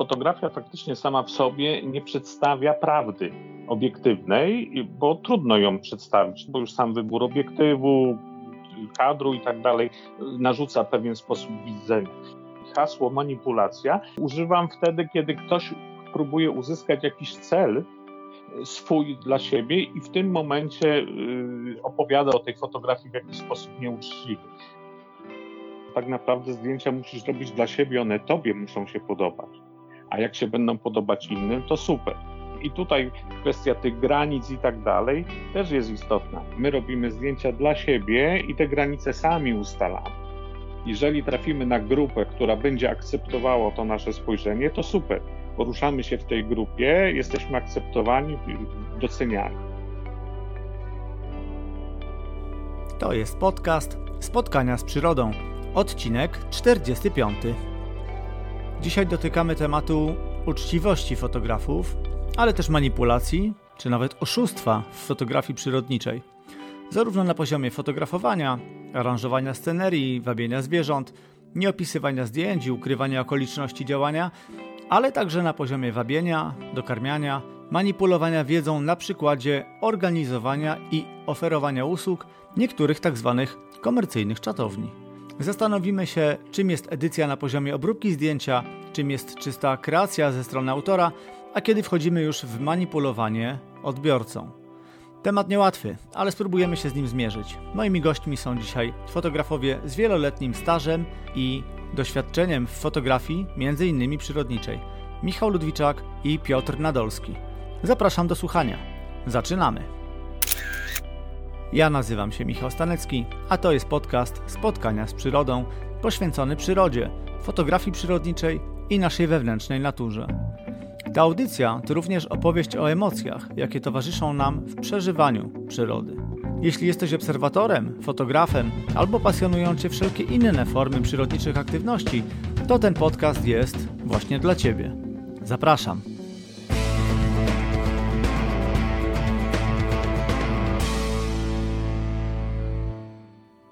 fotografia faktycznie sama w sobie nie przedstawia prawdy obiektywnej, bo trudno ją przedstawić, bo już sam wybór obiektywu, kadru i tak dalej narzuca pewien sposób widzenia. Hasło manipulacja używam wtedy, kiedy ktoś próbuje uzyskać jakiś cel swój dla siebie i w tym momencie y, opowiada o tej fotografii w jakiś sposób nieuczciwy. Tak naprawdę zdjęcia musisz robić dla siebie, one tobie muszą się podobać. A jak się będą podobać innym, to super. I tutaj kwestia tych granic i tak dalej też jest istotna. My robimy zdjęcia dla siebie i te granice sami ustalamy. Jeżeli trafimy na grupę, która będzie akceptowała to nasze spojrzenie, to super. Poruszamy się w tej grupie, jesteśmy akceptowani, doceniani. To jest podcast Spotkania z przyrodą, odcinek 45. Dzisiaj dotykamy tematu uczciwości fotografów, ale też manipulacji, czy nawet oszustwa w fotografii przyrodniczej. Zarówno na poziomie fotografowania, aranżowania scenerii, wabienia zwierząt, nieopisywania zdjęć i ukrywania okoliczności działania, ale także na poziomie wabienia, dokarmiania, manipulowania wiedzą na przykładzie organizowania i oferowania usług niektórych tzw. Tak komercyjnych czatowni. Zastanowimy się, czym jest edycja na poziomie obróbki zdjęcia, czym jest czysta kreacja ze strony autora, a kiedy wchodzimy już w manipulowanie odbiorcą. Temat niełatwy, ale spróbujemy się z nim zmierzyć. Moimi gośćmi są dzisiaj fotografowie z wieloletnim stażem i doświadczeniem w fotografii, m.in. przyrodniczej. Michał Ludwiczak i Piotr Nadolski. Zapraszam do słuchania. Zaczynamy. Ja nazywam się Michał Stanecki, a to jest podcast Spotkania z przyrodą poświęcony przyrodzie, fotografii przyrodniczej i naszej wewnętrznej naturze. Ta audycja to również opowieść o emocjach, jakie towarzyszą nam w przeżywaniu przyrody. Jeśli jesteś obserwatorem, fotografem albo pasjonują Cię wszelkie inne formy przyrodniczych aktywności, to ten podcast jest właśnie dla Ciebie. Zapraszam.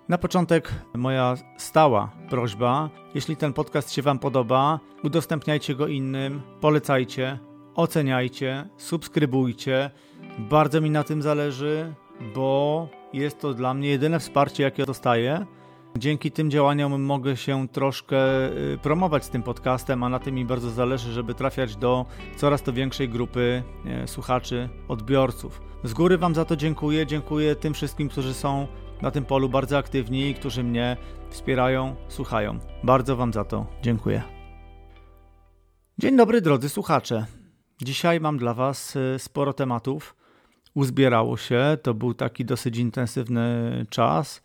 Na początek moja stała prośba. Jeśli ten podcast się Wam podoba, udostępniajcie go innym, polecajcie, oceniajcie, subskrybujcie. Bardzo mi na tym zależy, bo jest to dla mnie jedyne wsparcie, jakie dostaję. Dzięki tym działaniom mogę się troszkę y, promować z tym podcastem, a na tym mi bardzo zależy, żeby trafiać do coraz to większej grupy słuchaczy, odbiorców. Z góry Wam za to dziękuję. Dziękuję tym wszystkim, którzy są na tym polu bardzo aktywni którzy mnie wspierają, słuchają. Bardzo Wam za to dziękuję. Dzień dobry, drodzy słuchacze. Dzisiaj mam dla Was y, sporo tematów. Uzbierało się, to był taki dosyć intensywny czas,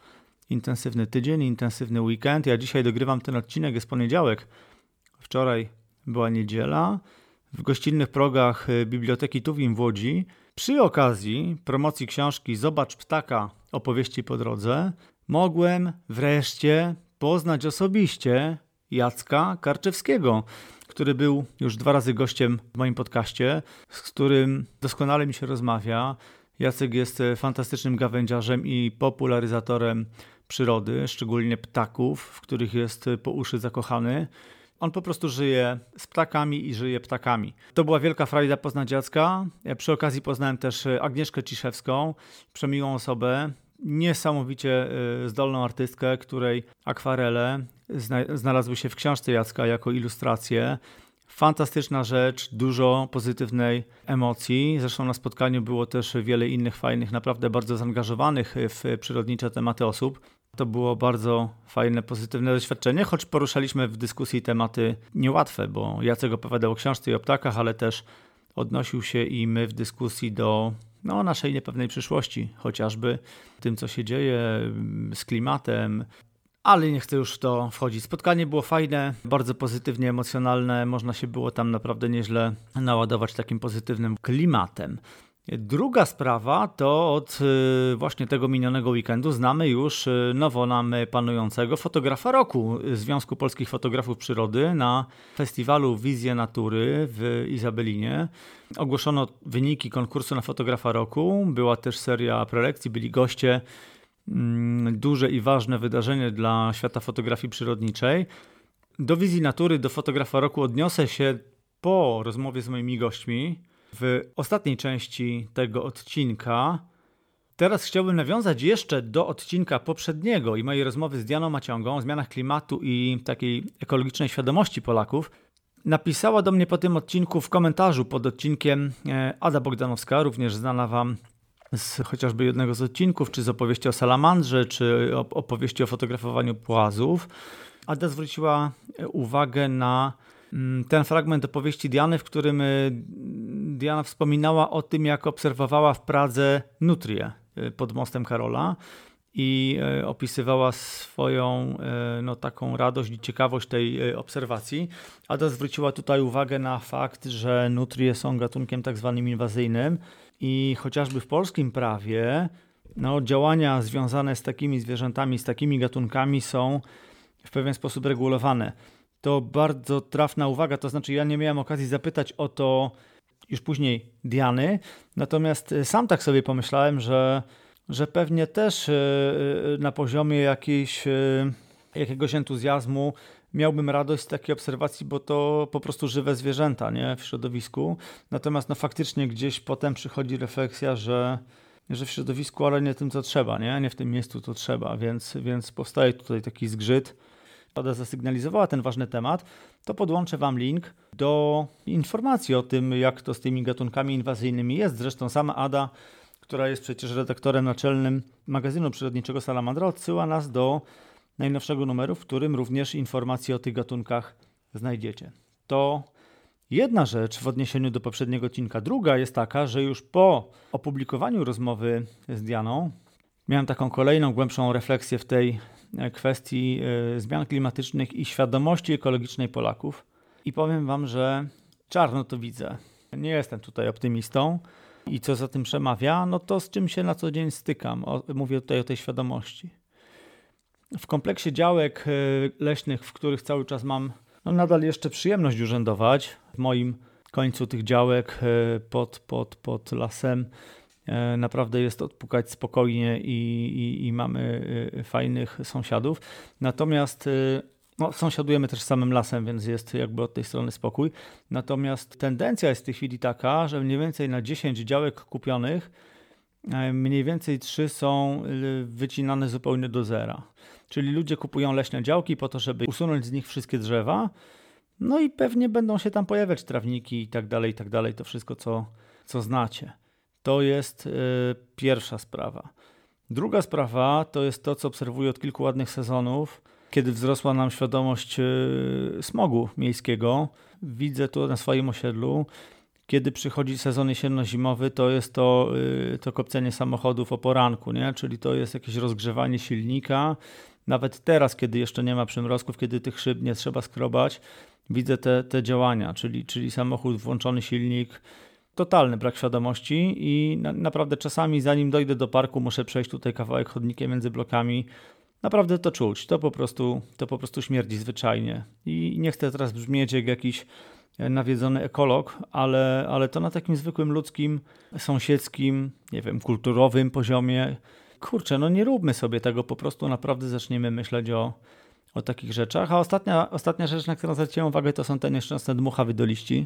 intensywny tydzień, intensywny weekend. Ja dzisiaj dogrywam ten odcinek, jest poniedziałek. Wczoraj była niedziela. W gościnnych progach y, Biblioteki Tuwim w Łodzi przy okazji promocji książki Zobacz ptaka opowieści po drodze mogłem wreszcie poznać osobiście Jacka Karczewskiego, który był już dwa razy gościem w moim podcaście, z którym doskonale mi się rozmawia. Jacek jest fantastycznym gawędziarzem i popularyzatorem przyrody, szczególnie ptaków, w których jest po uszy zakochany. On po prostu żyje z ptakami i żyje ptakami. To była wielka frajda poznać dziecka. Przy okazji poznałem też Agnieszkę Ciszewską, przemiłą osobę, niesamowicie y, zdolną artystkę, której akwarele znalazły się w książce Jacka jako ilustracje. Fantastyczna rzecz, dużo pozytywnej emocji. Zresztą na spotkaniu było też wiele innych fajnych, naprawdę bardzo zaangażowanych w przyrodnicze tematy osób. To było bardzo fajne, pozytywne doświadczenie, choć poruszaliśmy w dyskusji tematy niełatwe, bo Jacek opowiadał o książce i o ptakach, ale też odnosił się i my w dyskusji do no, naszej niepewnej przyszłości, chociażby tym, co się dzieje z klimatem. Ale nie chcę już w to wchodzić. Spotkanie było fajne, bardzo pozytywnie emocjonalne. Można się było tam naprawdę nieźle naładować takim pozytywnym klimatem. Druga sprawa to od y, właśnie tego minionego weekendu znamy już y, nowo nam panującego fotografa roku Związku Polskich Fotografów Przyrody na festiwalu Wizje Natury w Izabelinie. Ogłoszono wyniki konkursu na fotografa roku. Była też seria prelekcji, byli goście. Mm, duże i ważne wydarzenie dla świata fotografii przyrodniczej. Do wizji natury, do fotografa roku odniosę się po rozmowie z moimi gośćmi w ostatniej części tego odcinka. Teraz chciałbym nawiązać jeszcze do odcinka poprzedniego i mojej rozmowy z Dianą Maciągą o zmianach klimatu i takiej ekologicznej świadomości Polaków. Napisała do mnie po tym odcinku w komentarzu pod odcinkiem e, Ada Bogdanowska, również znana Wam z chociażby jednego z odcinków, czy z opowieści o salamandrze, czy opowieści o fotografowaniu płazów. Ada zwróciła uwagę na mm, ten fragment opowieści Diany, w którym y, Diana wspominała o tym, jak obserwowała w Pradze nutrię y, pod mostem Karola i y, opisywała swoją no, taką radość i ciekawość tej obserwacji. Ada zwróciła tutaj uwagę na fakt, że nutrie są gatunkiem tak zwanym inwazyjnym i chociażby w polskim prawie no, działania związane z takimi zwierzętami, z takimi gatunkami są w pewien sposób regulowane. To bardzo trafna uwaga, to znaczy ja nie miałem okazji zapytać o to już później Diany, natomiast e, sam tak sobie pomyślałem, że, że pewnie też e, e, na poziomie jakiejś, jakiegoś entuzjazmu miałbym radość z takiej obserwacji, bo to po prostu żywe zwierzęta nie? w środowisku. Natomiast no, faktycznie gdzieś potem przychodzi refleksja, że, że w środowisku, ale nie tym, co trzeba, nie, nie w tym miejscu, co trzeba, więc, więc powstaje tutaj taki zgrzyt. Pada zasygnalizowała ten ważny temat, to podłączę Wam link do informacji o tym, jak to z tymi gatunkami inwazyjnymi jest. Zresztą sama Ada, która jest przecież redaktorem naczelnym magazynu przyrodniczego Salamandra, odsyła nas do najnowszego numeru, w którym również informacje o tych gatunkach znajdziecie. To jedna rzecz w odniesieniu do poprzedniego odcinka. Druga jest taka, że już po opublikowaniu rozmowy z Dianą miałem taką kolejną, głębszą refleksję w tej kwestii e, zmian klimatycznych i świadomości ekologicznej Polaków. I powiem Wam, że czarno to widzę. Nie jestem tutaj optymistą. I co za tym przemawia? No to z czym się na co dzień stykam. O, mówię tutaj o tej świadomości. W kompleksie działek e, leśnych, w których cały czas mam no nadal jeszcze przyjemność urzędować, w moim końcu tych działek pod, pod, pod lasem E, naprawdę jest odpukać spokojnie i, i, i mamy e, fajnych sąsiadów. Natomiast e, no, sąsiadujemy też samym lasem, więc jest jakby od tej strony spokój. Natomiast tendencja jest w tej chwili taka, że mniej więcej na 10 działek kupionych mniej więcej 3 są wycinane zupełnie do zera. Czyli ludzie kupują leśne działki po to, żeby usunąć z nich wszystkie drzewa. No i pewnie będą się tam pojawiać trawniki i tak dalej, i tak dalej. To wszystko, co, co znacie. To jest y, pierwsza sprawa. Druga sprawa to jest to, co obserwuję od kilku ładnych sezonów, kiedy wzrosła nam świadomość y, smogu miejskiego. Widzę to na swoim osiedlu. Kiedy przychodzi sezon jesienno-zimowy, to jest to, y, to kopcenie samochodów o poranku, nie? czyli to jest jakieś rozgrzewanie silnika. Nawet teraz, kiedy jeszcze nie ma przymrozków, kiedy tych szyb nie trzeba skrobać, widzę te, te działania, czyli, czyli samochód, włączony silnik, totalny brak świadomości i na, naprawdę czasami zanim dojdę do parku muszę przejść tutaj kawałek chodnikiem między blokami. Naprawdę to czuć, to po prostu, to po prostu śmierdzi zwyczajnie. I nie chcę teraz brzmieć jak jakiś nawiedzony ekolog, ale, ale to na takim zwykłym ludzkim, sąsiedzkim, nie wiem, kulturowym poziomie. Kurczę, no nie róbmy sobie tego, po prostu naprawdę zaczniemy myśleć o, o takich rzeczach. A ostatnia, ostatnia rzecz, na którą zwróciłem uwagę, to są te nieszczęsne dmuchawy do liści.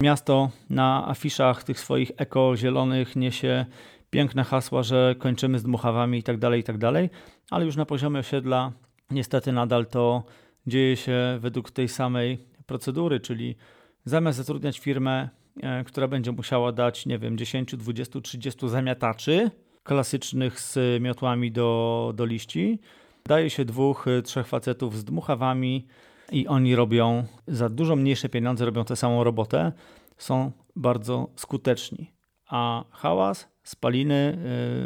Miasto na afiszach tych swoich eko-zielonych niesie piękne hasła, że kończymy z dmuchawami itd., tak itd., tak ale już na poziomie osiedla niestety nadal to dzieje się według tej samej procedury, czyli zamiast zatrudniać firmę, e, która będzie musiała dać, nie wiem, 10, 20, 30 zamiataczy klasycznych z miotłami do, do liści, daje się dwóch, e, trzech facetów z dmuchawami, i oni robią za dużo mniejsze pieniądze, robią tę samą robotę, są bardzo skuteczni. A hałas, spaliny,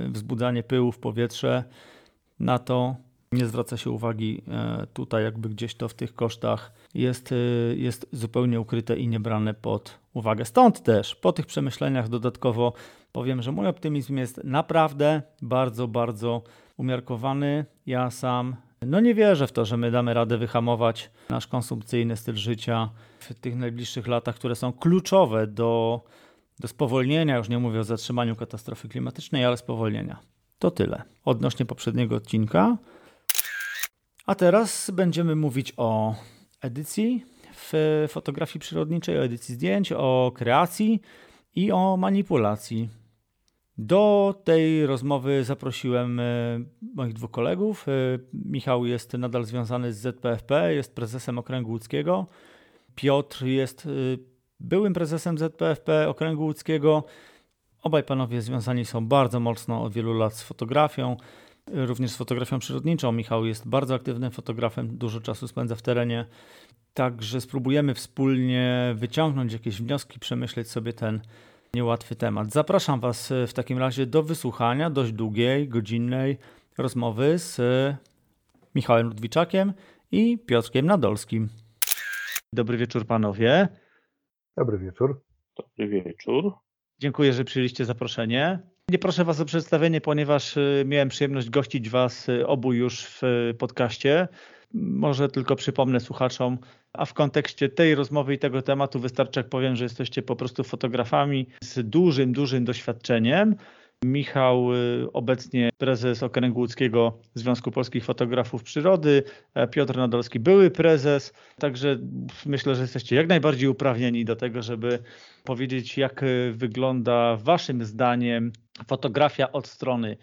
yy, wzbudzanie pyłu w powietrze, na to nie zwraca się uwagi yy, tutaj, jakby gdzieś to w tych kosztach jest, yy, jest zupełnie ukryte i niebrane pod uwagę. Stąd też po tych przemyśleniach dodatkowo powiem, że mój optymizm jest naprawdę bardzo, bardzo umiarkowany. Ja sam no nie wierzę w to, że my damy radę wyhamować nasz konsumpcyjny styl życia w tych najbliższych latach, które są kluczowe do, do spowolnienia, już nie mówię o zatrzymaniu katastrofy klimatycznej, ale spowolnienia. To tyle odnośnie poprzedniego odcinka. A teraz będziemy mówić o edycji w fotografii przyrodniczej, o edycji zdjęć, o kreacji i o manipulacji. Do tej rozmowy zaprosiłem e, moich dwóch kolegów. E, Michał jest nadal związany z ZPFP, jest prezesem Okręgu Łódzkiego. Piotr jest e, byłym prezesem ZPFP Okręgu Łódzkiego. Obaj panowie związani są bardzo mocno od wielu lat z fotografią, również z fotografią przyrodniczą. Michał jest bardzo aktywnym fotografem, dużo czasu spędza w terenie. Także spróbujemy wspólnie wyciągnąć jakieś wnioski, przemyśleć sobie ten niełatwy temat. Zapraszam Was w takim razie do wysłuchania dość długiej, godzinnej rozmowy z Michałem Ludwiczakiem i Piotrkiem Nadolskim. Dobry wieczór panowie. Dobry wieczór. Dobry wieczór. Dziękuję, że przyjęliście zaproszenie. Nie proszę Was o przedstawienie, ponieważ y, miałem przyjemność gościć Was y, obu już w y, podcaście. Może tylko przypomnę słuchaczom, a w kontekście tej rozmowy i tego tematu wystarczy, jak powiem, że jesteście po prostu fotografami z dużym, dużym doświadczeniem. Michał, y, obecnie prezes Okręgu Łódzkiego Związku Polskich Fotografów Przyrody, e, Piotr Nadolski, były prezes, także myślę, że jesteście jak najbardziej uprawnieni do tego, żeby powiedzieć, jak y, wygląda Waszym zdaniem fotografia od strony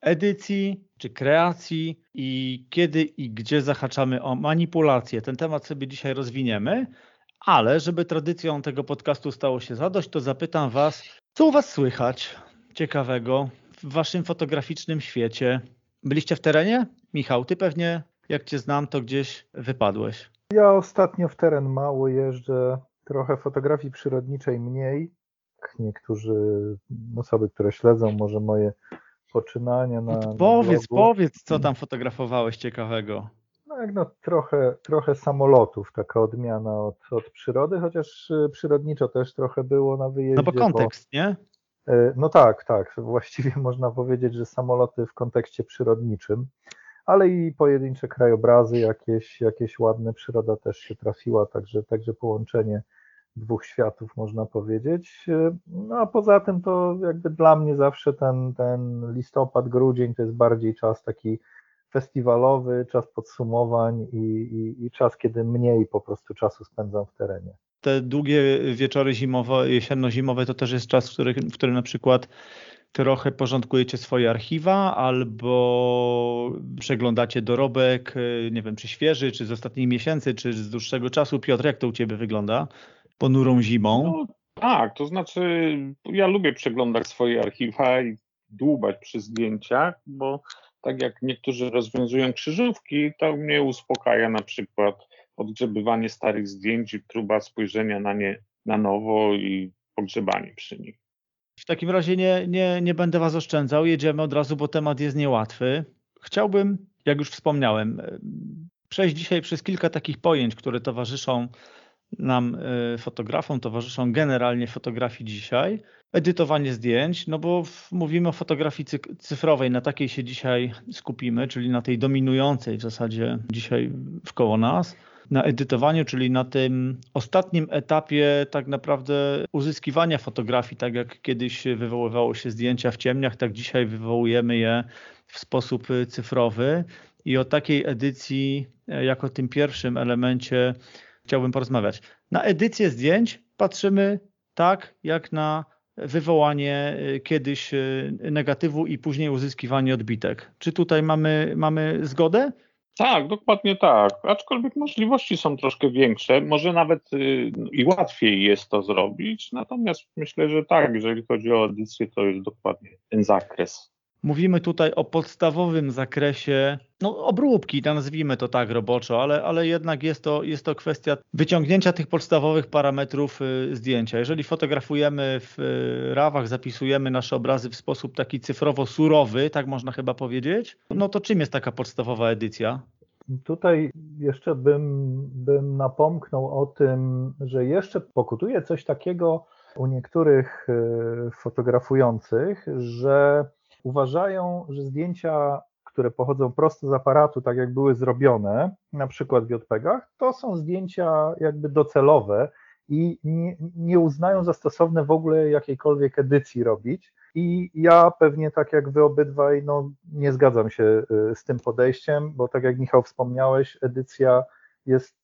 edycji czy kreacji i kiedy i gdzie zahaczamy o manipulację. Ten temat sobie dzisiaj rozwiniemy, ale żeby tradycją tego podcastu stało się zadość, to zapytam Was, co u Was słychać ciekawego w Waszym fotograficznym świecie? Byliście w terenie? Michał, Ty pewnie, jak Cię znam, to gdzieś wypadłeś. Ja ostatnio w teren mało jeżdżę, trochę fotografii przyrodniczej mniej. Niektórzy osoby, które śledzą może moje poczynania na. No powiedz, na powiedz, co tam fotografowałeś ciekawego. No, no trochę, trochę samolotów, taka odmiana od, od przyrody, chociaż y, przyrodniczo też trochę było na wyjeździe. No bo kontekst, bo, nie? Y, no tak, tak. Właściwie można powiedzieć, że samoloty w kontekście przyrodniczym, ale i pojedyncze krajobrazy, jakieś, jakieś ładne przyroda też się trafiła, także, także połączenie dwóch światów, można powiedzieć. No a poza tym to jakby dla mnie zawsze ten, ten listopad, grudzień to jest bardziej czas taki festiwalowy, czas podsumowań i, i, i czas, kiedy mniej po prostu czasu spędzam w terenie. Te długie wieczory zimowe, jesienno-zimowe to też jest czas, w którym, w którym na przykład trochę porządkujecie swoje archiwa albo przeglądacie dorobek, nie wiem, czy świeży, czy z ostatnich miesięcy, czy z dłuższego czasu. Piotr, jak to u Ciebie wygląda? Ponurą zimą? No, tak, to znaczy ja lubię przeglądać swoje archiwa i dłubać przy zdjęciach, bo tak jak niektórzy rozwiązują krzyżówki, to mnie uspokaja na przykład odgrzebywanie starych zdjęć i próba spojrzenia na nie na nowo i pogrzebanie przy nich. W takim razie nie, nie, nie będę Was oszczędzał, jedziemy od razu, bo temat jest niełatwy. Chciałbym, jak już wspomniałem, przejść dzisiaj przez kilka takich pojęć, które towarzyszą nam e, fotografom towarzyszą generalnie fotografii dzisiaj. Edytowanie zdjęć, no bo mówimy o fotografii cyfrowej, na takiej się dzisiaj skupimy, czyli na tej dominującej w zasadzie dzisiaj wkoło nas. Na edytowaniu, czyli na tym ostatnim etapie tak naprawdę uzyskiwania fotografii, tak jak kiedyś wywoływało się zdjęcia w ciemniach, tak dzisiaj wywołujemy je w sposób cyfrowy. I o takiej edycji, e, jako tym pierwszym elemencie chciałbym porozmawiać. Na edycję zdjęć patrzymy tak, jak na wywołanie y, kiedyś y, negatywu i później uzyskiwanie odbitek. Czy tutaj mamy, mamy zgodę? Tak, dokładnie tak. Aczkolwiek możliwości są troszkę większe, może nawet y, i łatwiej jest to zrobić. Natomiast myślę, że tak, jeżeli chodzi o edycję, to jest dokładnie ten zakres. Mówimy tutaj o podstawowym zakresie no, obróbki, nazwijmy to tak roboczo, ale, ale jednak jest to, jest to kwestia wyciągnięcia tych podstawowych parametrów y, zdjęcia. Jeżeli fotografujemy w y, rawach, zapisujemy nasze obrazy w sposób taki cyfrowo surowy, tak można chyba powiedzieć, no to czym jest taka podstawowa edycja? Tutaj jeszcze bym, bym napomknął o tym, że jeszcze pokutuje coś takiego u niektórych y, fotografujących, że uważają, że zdjęcia, które pochodzą prosto z aparatu, tak jak były zrobione, na przykład w JPEGach, to są zdjęcia jakby docelowe i nie, nie uznają za stosowne w ogóle jakiejkolwiek edycji robić. I ja pewnie tak jak wy obydwaj, no nie zgadzam się y, z tym podejściem, bo tak jak Michał wspomniałeś, edycja jest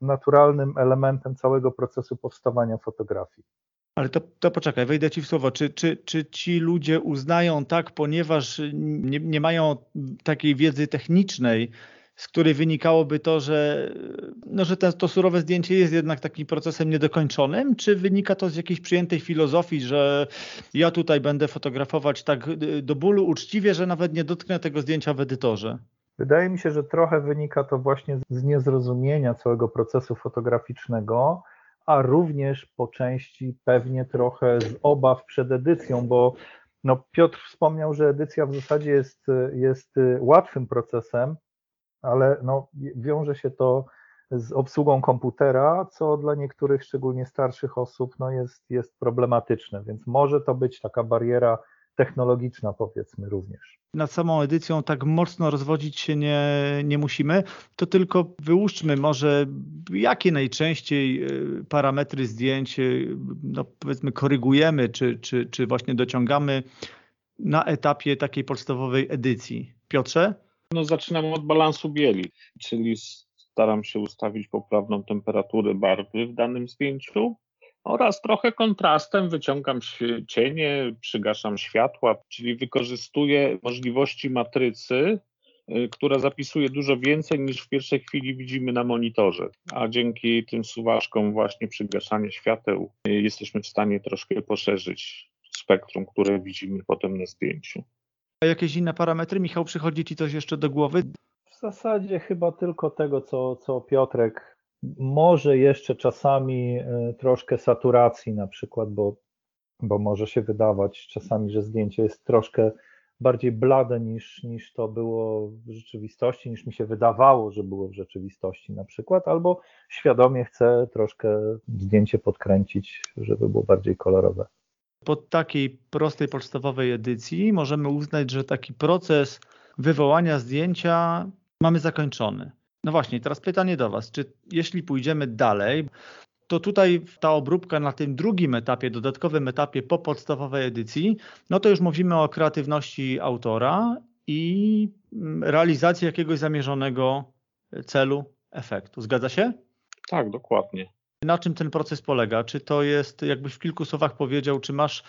naturalnym elementem całego procesu powstawania fotografii. Ale to, to poczekaj, wejdę ci w słowo. Czy, czy, czy ci ludzie uznają tak, ponieważ nie, nie mają takiej wiedzy technicznej, z której wynikałoby to, że, no, że ten, to surowe zdjęcie jest jednak takim procesem niedokończonym, czy wynika to z jakiejś przyjętej filozofii, że ja tutaj będę fotografować tak do bólu uczciwie, że nawet nie dotknę tego zdjęcia w edytorze? Wydaje mi się, że trochę wynika to właśnie z niezrozumienia całego procesu fotograficznego, a również po części pewnie trochę z obaw przed edycją, bo no Piotr wspomniał, że edycja w zasadzie jest, jest łatwym procesem, ale no, wiąże się to z obsługą komputera, co dla niektórych, szczególnie starszych osób, no jest, jest problematyczne, więc może to być taka bariera technologiczna, powiedzmy również. Nad samą edycją tak mocno rozwodzić się nie, nie musimy, to tylko wyłuszczmy może, jakie najczęściej y, parametry zdjęć, y, no powiedzmy, korygujemy, czy, czy, czy właśnie dociągamy na etapie takiej podstawowej edycji. Piotrze? No, zaczynam od balansu bieli, czyli staram się ustawić poprawną temperaturę barwy w danym zdjęciu oraz trochę kontrastem wyciągam cienie, przygaszam światła, czyli wykorzystuję możliwości matrycy, y, która zapisuje dużo więcej niż w pierwszej chwili widzimy na monitorze. A dzięki tym suwaczkom właśnie przygaszania świateł y, jesteśmy w stanie troszkę poszerzyć spektrum, które widzimy potem na zdjęciu. A jakieś inne parametry? Michał, przychodzi Ci coś jeszcze do głowy? W zasadzie chyba tylko tego, co, co Piotrek. Może jeszcze czasami e, troszkę saturacji na przykład, bo, bo może się wydawać czasami, że zdjęcie jest troszkę bardziej blade niż, niż to było w rzeczywistości, niż mi się wydawało, że było w rzeczywistości na przykład, albo świadomie chcę troszkę zdjęcie podkręcić, żeby było bardziej kolorowe po takiej prostej, podstawowej edycji możemy uznać, że taki proces wywołania zdjęcia mamy zakończony. No właśnie, teraz pytanie do Was, czy jeśli pójdziemy dalej, to tutaj ta obróbka na tym drugim etapie, dodatkowym etapie po podstawowej edycji, no to już mówimy o kreatywności autora i mm, realizacji jakiegoś zamierzonego celu, efektu. Zgadza się? Tak, dokładnie. Na czym ten proces polega? Czy to jest, jakbyś w kilku słowach powiedział, czy masz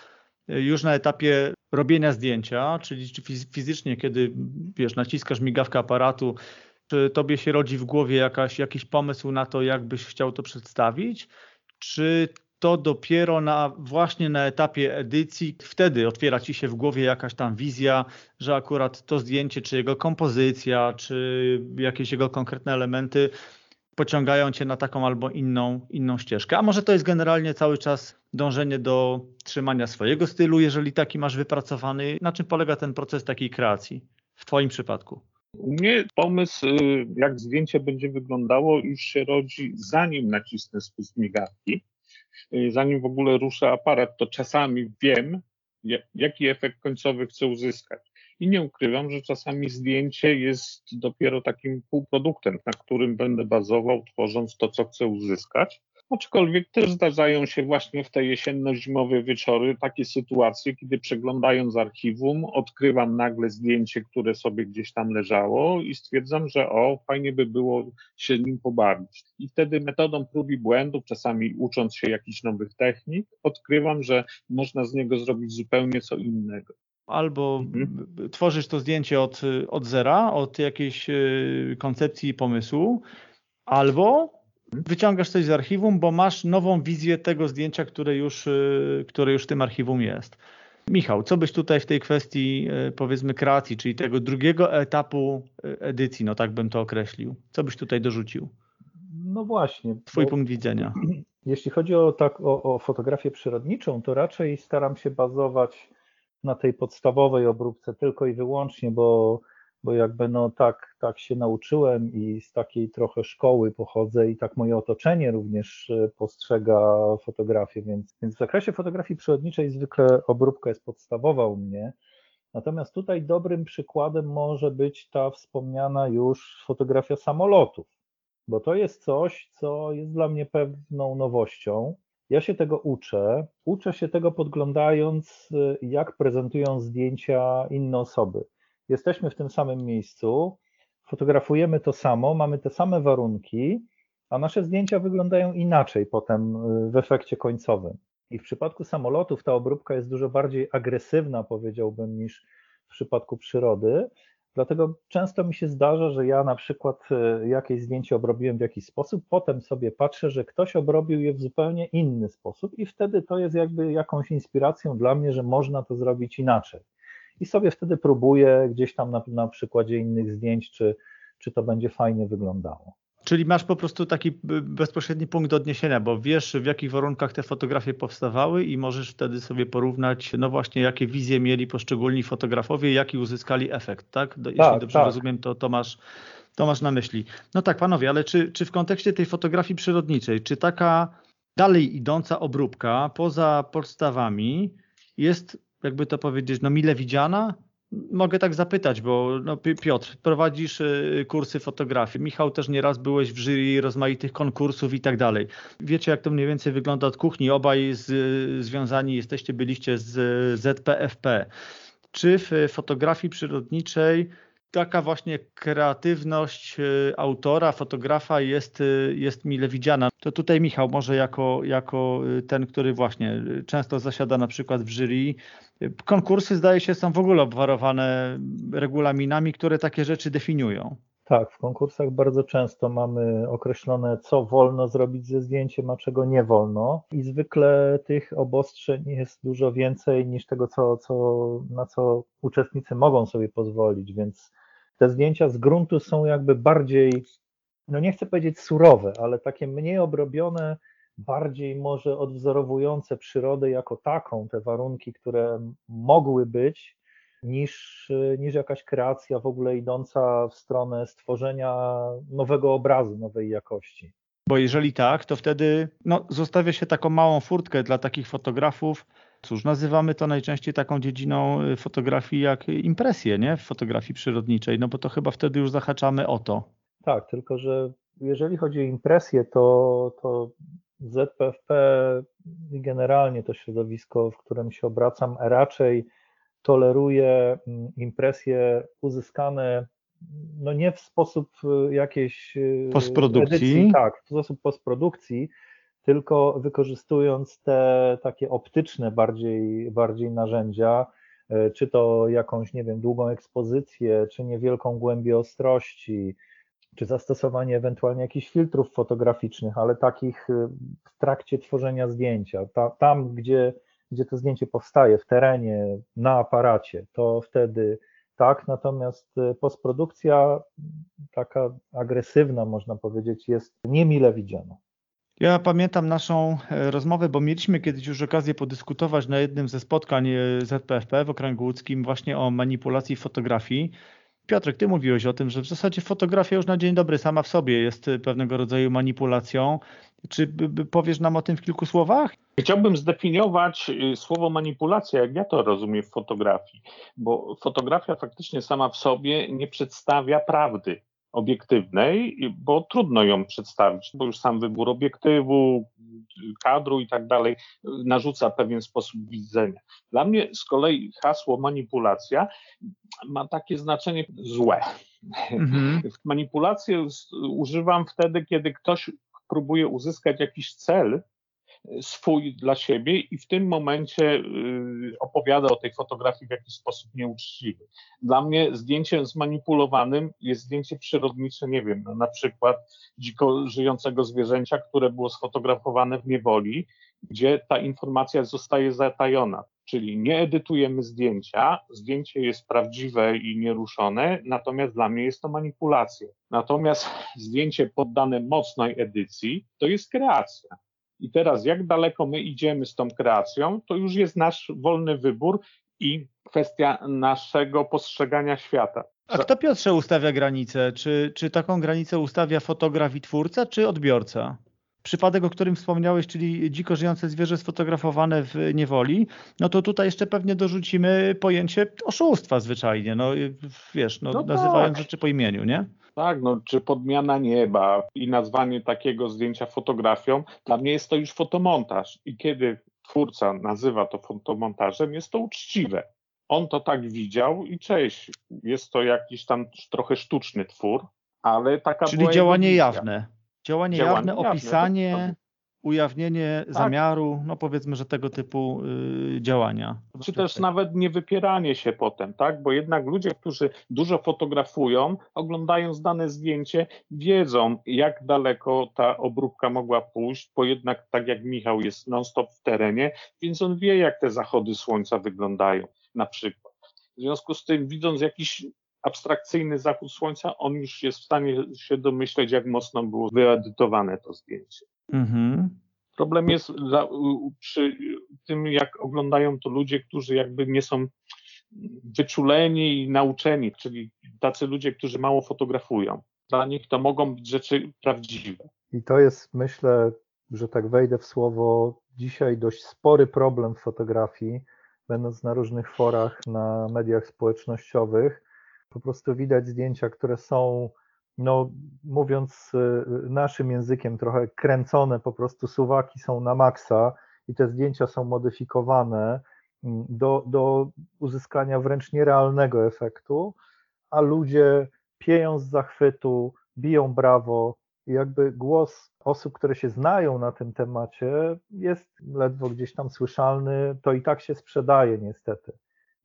e, już na etapie robienia zdjęcia, czyli czy fizycznie, kiedy wiesz, naciskasz migawkę aparatu, czy tobie się rodzi w głowie jakaś, jakiś pomysł na to, jak byś chciał to przedstawić, czy to dopiero na, właśnie na etapie edycji, wtedy otwiera ci się w głowie jakaś tam wizja, że akurat to zdjęcie, czy jego kompozycja, czy jakieś jego konkretne elementy pociągają cię na taką albo inną, inną ścieżkę. A może to jest generalnie cały czas dążenie do trzymania swojego stylu, jeżeli taki masz wypracowany. Na czym polega ten proces takiej kreacji w Twoim przypadku? U mnie pomysł, y, jak zdjęcie będzie wyglądało, już się rodzi zanim nacisnę spust migawki. Y, zanim w ogóle ruszę aparat, to czasami wiem, jaki efekt końcowy chcę uzyskać. I nie ukrywam, że czasami zdjęcie jest dopiero takim półproduktem, na którym będę bazował, tworząc to, co chcę uzyskać. Aczkolwiek też zdarzają się właśnie w te jesienno-zimowe wieczory takie sytuacje, kiedy przeglądając archiwum, odkrywam nagle zdjęcie, które sobie gdzieś tam leżało i stwierdzam, że o, fajnie by było się nim pobawić. I wtedy metodą prób i błędów, czasami ucząc się jakichś nowych technik, odkrywam, że można z niego zrobić zupełnie co innego albo mhm. tworzysz to zdjęcie od, od zera, od jakiejś e, koncepcji i pomysłu, albo. Wyciągasz coś z archiwum, bo masz nową wizję tego zdjęcia, które już, e, które już w tym archiwum jest. Michał, co byś tutaj w tej kwestii e, powiedzmy kreacji, czyli tego drugiego etapu edycji, no tak bym to określił, co byś tutaj dorzucił? No właśnie. Twój punkt widzenia. Jeśli chodzi o, tak, o, o fotografię przyrodniczą, to raczej staram się bazować na tej podstawowej obróbce tylko i wyłącznie, bo, bo jakby no tak, tak się nauczyłem i z takiej trochę szkoły pochodzę i tak moje otoczenie również e, postrzega fotografię, więc, więc w zakresie fotografii przyrodniczej zwykle obróbka jest podstawowa u mnie. Natomiast tutaj dobrym przykładem może być ta wspomniana już fotografia samolotów, bo to jest coś, co jest dla mnie pewną nowością. Ja się tego uczę. Uczę się tego podglądając, y, jak prezentują zdjęcia inne osoby. Jesteśmy w tym samym miejscu, fotografujemy to samo, mamy te same warunki, a nasze zdjęcia wyglądają inaczej potem y, w efekcie końcowym. I w przypadku samolotów ta obróbka jest dużo bardziej agresywna, powiedziałbym, niż w przypadku przyrody. Dlatego często mi się zdarza, że ja na przykład y, jakieś zdjęcie obrobiłem w jakiś sposób, potem sobie patrzę, że ktoś obrobił je w zupełnie inny sposób, i wtedy to jest jakby jakąś inspiracją dla mnie, że można to zrobić inaczej. I sobie wtedy próbuję gdzieś tam na, na przykładzie innych zdjęć, czy, czy to będzie fajnie wyglądało. Czyli masz po prostu taki bezpośredni punkt odniesienia, bo wiesz w jakich warunkach te fotografie powstawały i możesz wtedy sobie porównać, no właśnie, jakie wizje mieli poszczególni fotografowie, jaki uzyskali efekt, tak? Jeśli tak, dobrze tak. rozumiem, to, to, masz, to masz na myśli. No tak, panowie, ale czy, czy w kontekście tej fotografii przyrodniczej, czy taka dalej idąca obróbka poza podstawami jest, jakby to powiedzieć, no mile widziana? Mogę tak zapytać, bo no, Piotr, prowadzisz y, kursy fotografii. Michał, też nieraz byłeś w jury rozmaitych konkursów i tak dalej. Wiecie, jak to mniej więcej wygląda od kuchni. Obaj z, związani jesteście, byliście z ZPFP. Czy w fotografii przyrodniczej taka właśnie kreatywność y, autora, fotografa jest, y, jest mile widziana. To tutaj Michał może jako, jako y, ten, który właśnie często zasiada na przykład w jury. Konkursy zdaje się są w ogóle obwarowane regulaminami, które takie rzeczy definiują. Tak, w konkursach bardzo często mamy określone, co wolno zrobić ze zdjęciem, a czego nie wolno. I zwykle tych obostrzeń jest dużo więcej niż tego, co, co, na co uczestnicy mogą sobie pozwolić, więc te zdjęcia z gruntu są jakby bardziej, no nie chcę powiedzieć surowe, ale takie mniej obrobione, bardziej może odwzorowujące przyrodę jako taką, te warunki, które mogły być, niż, niż jakaś kreacja w ogóle idąca w stronę stworzenia nowego obrazu, nowej jakości. Bo jeżeli tak, to wtedy no, zostawia się taką małą furtkę dla takich fotografów. Cóż, nazywamy to najczęściej taką dziedziną y, fotografii jak impresje, nie? W fotografii przyrodniczej, no bo to chyba wtedy już zahaczamy o to. Tak, tylko że jeżeli chodzi o impresję, to, to ZPFP i generalnie to środowisko, w którym się obracam, raczej toleruje mm, impresje uzyskane no nie w sposób y, jakiejś y, postprodukcji, edycji, tak, w sposób postprodukcji, tylko wykorzystując te takie optyczne bardziej, bardziej narzędzia, y, czy to jakąś, nie wiem, długą ekspozycję, czy niewielką głębię ostrości, czy zastosowanie ewentualnie jakichś filtrów fotograficznych, ale takich w trakcie tworzenia zdjęcia. Ta, tam, gdzie, gdzie to zdjęcie powstaje, w terenie, na aparacie, to wtedy tak, natomiast y, postprodukcja taka agresywna, można powiedzieć, jest niemile widziana. Ja pamiętam naszą e, rozmowę, bo mieliśmy kiedyś już okazję podyskutować na jednym ze spotkań e, ZPFP w Okręgu Łódzkim właśnie o manipulacji fotografii. Piotrek, ty mówiłeś o tym, że w zasadzie fotografia już na dzień dobry sama w sobie jest e, pewnego rodzaju manipulacją. Czy powiesz nam o tym w kilku słowach? Chciałbym zdefiniować y, słowo manipulacja, jak ja to rozumiem w fotografii, bo fotografia faktycznie sama w sobie nie przedstawia prawdy obiektywnej, bo trudno ją przedstawić, bo już sam wybór obiektywu, kadru i tak dalej narzuca pewien sposób widzenia. Dla mnie z kolei hasło manipulacja ma takie znaczenie złe. Mhm. Manipulację używam wtedy, kiedy ktoś próbuje uzyskać jakiś cel swój dla siebie i w tym momencie y, opowiada o tej fotografii w jakiś sposób nieuczciwy. Dla mnie zdjęciem zmanipulowanym jest zdjęcie przyrodnicze, nie wiem, no na przykład dziko żyjącego zwierzęcia, które było sfotografowane w niewoli, gdzie ta informacja zostaje zatajona. Czyli nie edytujemy zdjęcia, zdjęcie jest prawdziwe i nieruszone, natomiast dla mnie jest to manipulacja. Natomiast zdjęcie poddane mocnej edycji to jest kreacja. I teraz, jak daleko my idziemy z tą kreacją, to już jest nasz wolny wybór i kwestia naszego postrzegania świata. A kto Piotrze ustawia granicę? Czy, czy taką granicę ustawia fotograf i twórca, czy odbiorca? Przypadek, o którym wspomniałeś, czyli dziko żyjące zwierzę sfotografowane w niewoli, no to tutaj jeszcze pewnie dorzucimy pojęcie oszustwa zwyczajnie, no wiesz, no, no nazywając tak. rzeczy po imieniu, nie? Tak, no, czy podmiana nieba i nazwanie takiego zdjęcia fotografią, dla mnie jest to już fotomontaż. I kiedy twórca nazywa to fotomontażem, jest to uczciwe. On to tak widział i cześć, jest to jakiś tam trochę sztuczny twór, ale taka Czyli działanie jawne. Działanie, Działanie jawne, jawne, opisanie, dokładnie. ujawnienie zamiaru, no powiedzmy, że tego typu y, działania. Czy też nawet nie wypieranie się potem, tak? Bo jednak ludzie, którzy dużo fotografują, oglądając dane zdjęcie, wiedzą, jak daleko ta obróbka mogła pójść, bo jednak, tak jak Michał jest non-stop w terenie, więc on wie, jak te zachody słońca wyglądają, na przykład. W związku z tym, widząc jakiś abstrakcyjny zachód słońca, on już jest w stanie się domyśleć, jak mocno było wyedytowane to zdjęcie. Mhm. Problem jest u- przy tym, jak oglądają to ludzie, którzy jakby nie są wyczuleni i nauczeni, czyli tacy ludzie, którzy mało fotografują. Dla nich to mogą być rzeczy prawdziwe. I to jest, myślę, że tak wejdę w słowo, dzisiaj dość spory problem w fotografii, będąc na różnych forach, na mediach społecznościowych. Po prostu widać zdjęcia, które są, no mówiąc y, naszym językiem, trochę kręcone, po prostu suwaki są na maksa i te zdjęcia są modyfikowane mm, do, do uzyskania wręcz nierealnego efektu, a ludzie pieją z zachwytu, biją brawo, i jakby głos osób, które się znają na tym temacie, jest ledwo gdzieś tam słyszalny, to i tak się sprzedaje niestety.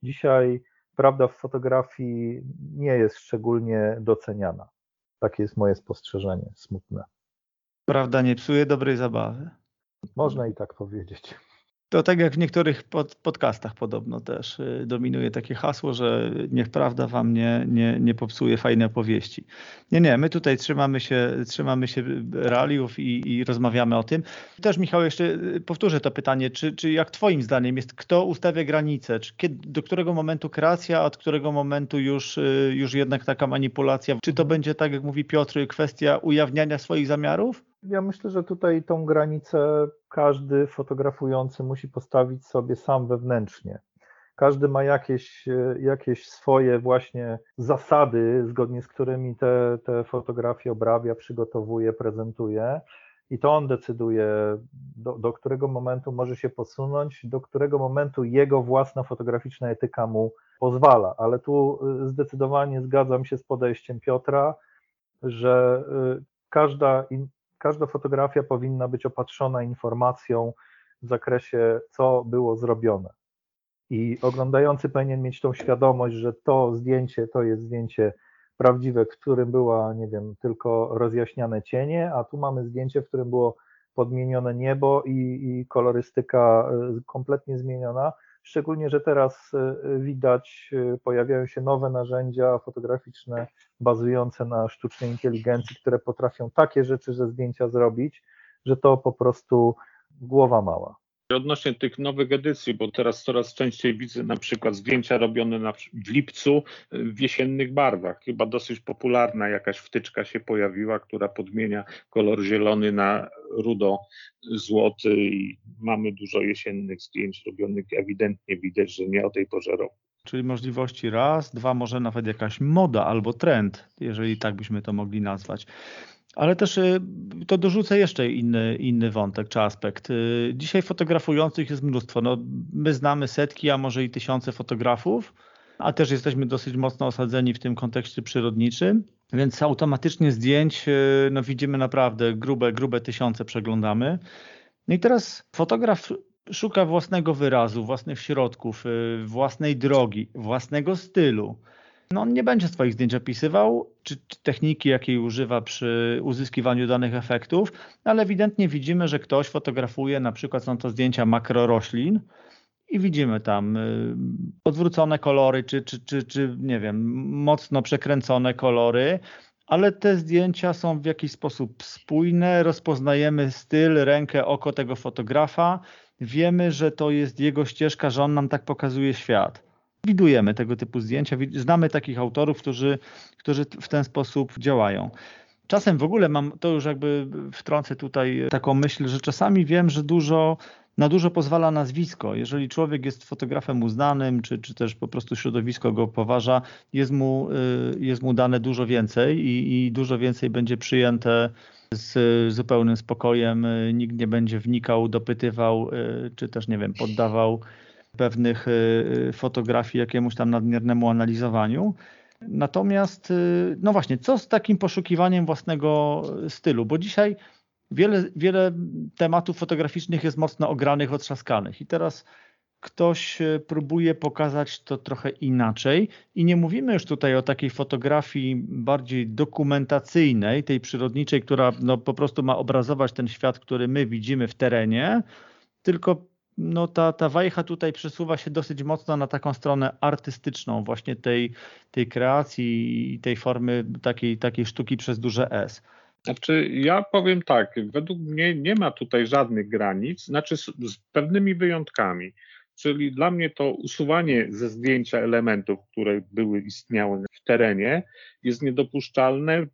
Dzisiaj prawda w fotografii nie jest szczególnie doceniana. Takie jest moje spostrzeżenie, smutne. Prawda nie psuje dobrej zabawy. Można i tak powiedzieć. To tak jak w niektórych pod, podcastach podobno też y, dominuje takie hasło, że niech prawda wam nie, nie, nie popsuje fajnej opowieści. Nie, nie, my tutaj trzymamy się, trzymamy się realiów i, i rozmawiamy o tym. Też Michał, jeszcze y, powtórzę to pytanie, czy, czy jak twoim zdaniem jest, kto ustawia granice, czy kiedy, do którego momentu kreacja, a od którego momentu już, y, już jednak taka manipulacja? Czy to będzie, tak jak mówi Piotr, kwestia ujawniania swoich zamiarów? Ja myślę, że tutaj tą granicę każdy fotografujący musi postawić sobie sam wewnętrznie. Każdy ma jakieś, e, jakieś swoje właśnie zasady, zgodnie z którymi te, te fotografie obrabia, przygotowuje, prezentuje. I to on decyduje, do, do którego momentu może się posunąć, do którego momentu jego własna fotograficzna etyka mu pozwala. Ale tu e, zdecydowanie zgadzam się z podejściem Piotra, że e, każda każda fotografia powinna być opatrzona informacją w zakresie, co było zrobione. I oglądający powinien mieć tą świadomość, że to zdjęcie to jest zdjęcie prawdziwe, w którym była, nie wiem, tylko rozjaśniane cienie, a tu mamy zdjęcie, w którym było podmienione niebo i, i kolorystyka y, kompletnie zmieniona. Szczególnie, że teraz y, widać, y, pojawiają się nowe narzędzia fotograficzne bazujące na sztucznej inteligencji, które potrafią takie rzeczy ze zdjęcia zrobić, że to po prostu głowa mała. Odnośnie tych nowych edycji, bo teraz coraz częściej widzę na przykład zdjęcia robione na, w lipcu w jesiennych barwach. Chyba dosyć popularna jakaś wtyczka się pojawiła, która podmienia kolor zielony na rudo złoty i mamy dużo jesiennych zdjęć robionych. Ewidentnie widać, że nie o tej porze roku. Czyli możliwości raz, dwa, może nawet jakaś moda albo trend, jeżeli tak byśmy to mogli nazwać. Ale też y, to dorzucę jeszcze inny, inny wątek czy aspekt. Y, dzisiaj fotografujących jest mnóstwo. No, my znamy setki, a może i tysiące fotografów, a też jesteśmy dosyć mocno osadzeni w tym kontekście przyrodniczym, więc automatycznie zdjęć y, no, widzimy naprawdę grube, grube tysiące przeglądamy. No i teraz fotograf szuka własnego wyrazu, własnych środków, własnej drogi, własnego stylu no on nie będzie swoich zdjęć opisywał, czy, czy, techniki, jakiej używa przy uzyskiwaniu danych efektów, ale ewidentnie widzimy, że ktoś fotografuje, na przykład są to zdjęcia makroroślin i widzimy tam y, odwrócone kolory, czy, czy, czy, czy nie wiem, mocno przekręcone kolory, ale te zdjęcia są w jakiś sposób spójne, rozpoznajemy styl, rękę, oko tego fotografa, wiemy, że to jest jego ścieżka, że on nam tak pokazuje świat widujemy tego typu zdjęcia, znamy takich autorów, którzy, którzy w ten sposób działają. Czasem w ogóle mam, to już jakby wtrącę tutaj taką myśl, że czasami wiem, że dużo, na dużo pozwala nazwisko. Jeżeli człowiek jest fotografem uznanym, czy, czy też po prostu środowisko go poważa, jest mu, y, jest mu dane dużo więcej i, i dużo więcej będzie przyjęte z zupełnym spokojem. Nikt nie będzie wnikał, dopytywał, y, czy też, nie wiem, poddawał pewnych y, y, fotografii jakiemuś tam nadmiernemu analizowaniu. Natomiast, y, no właśnie, co z takim poszukiwaniem własnego stylu? Bo dzisiaj wiele, wiele tematów fotograficznych jest mocno ogranych, otrzaskanych. I teraz ktoś próbuje pokazać to trochę inaczej. I nie mówimy już tutaj o takiej fotografii bardziej dokumentacyjnej, tej przyrodniczej, która no, po prostu ma obrazować ten świat, który my widzimy w terenie, tylko no, ta, ta wajcha tutaj przesuwa się dosyć mocno na taką stronę artystyczną, właśnie tej, tej kreacji i tej formy takiej, takiej sztuki przez duże S. Znaczy, ja powiem tak, według mnie nie ma tutaj żadnych granic, znaczy z, z pewnymi wyjątkami. Czyli dla mnie to usuwanie ze zdjęcia elementów, które były istniały w terenie, jest niedopuszczalne.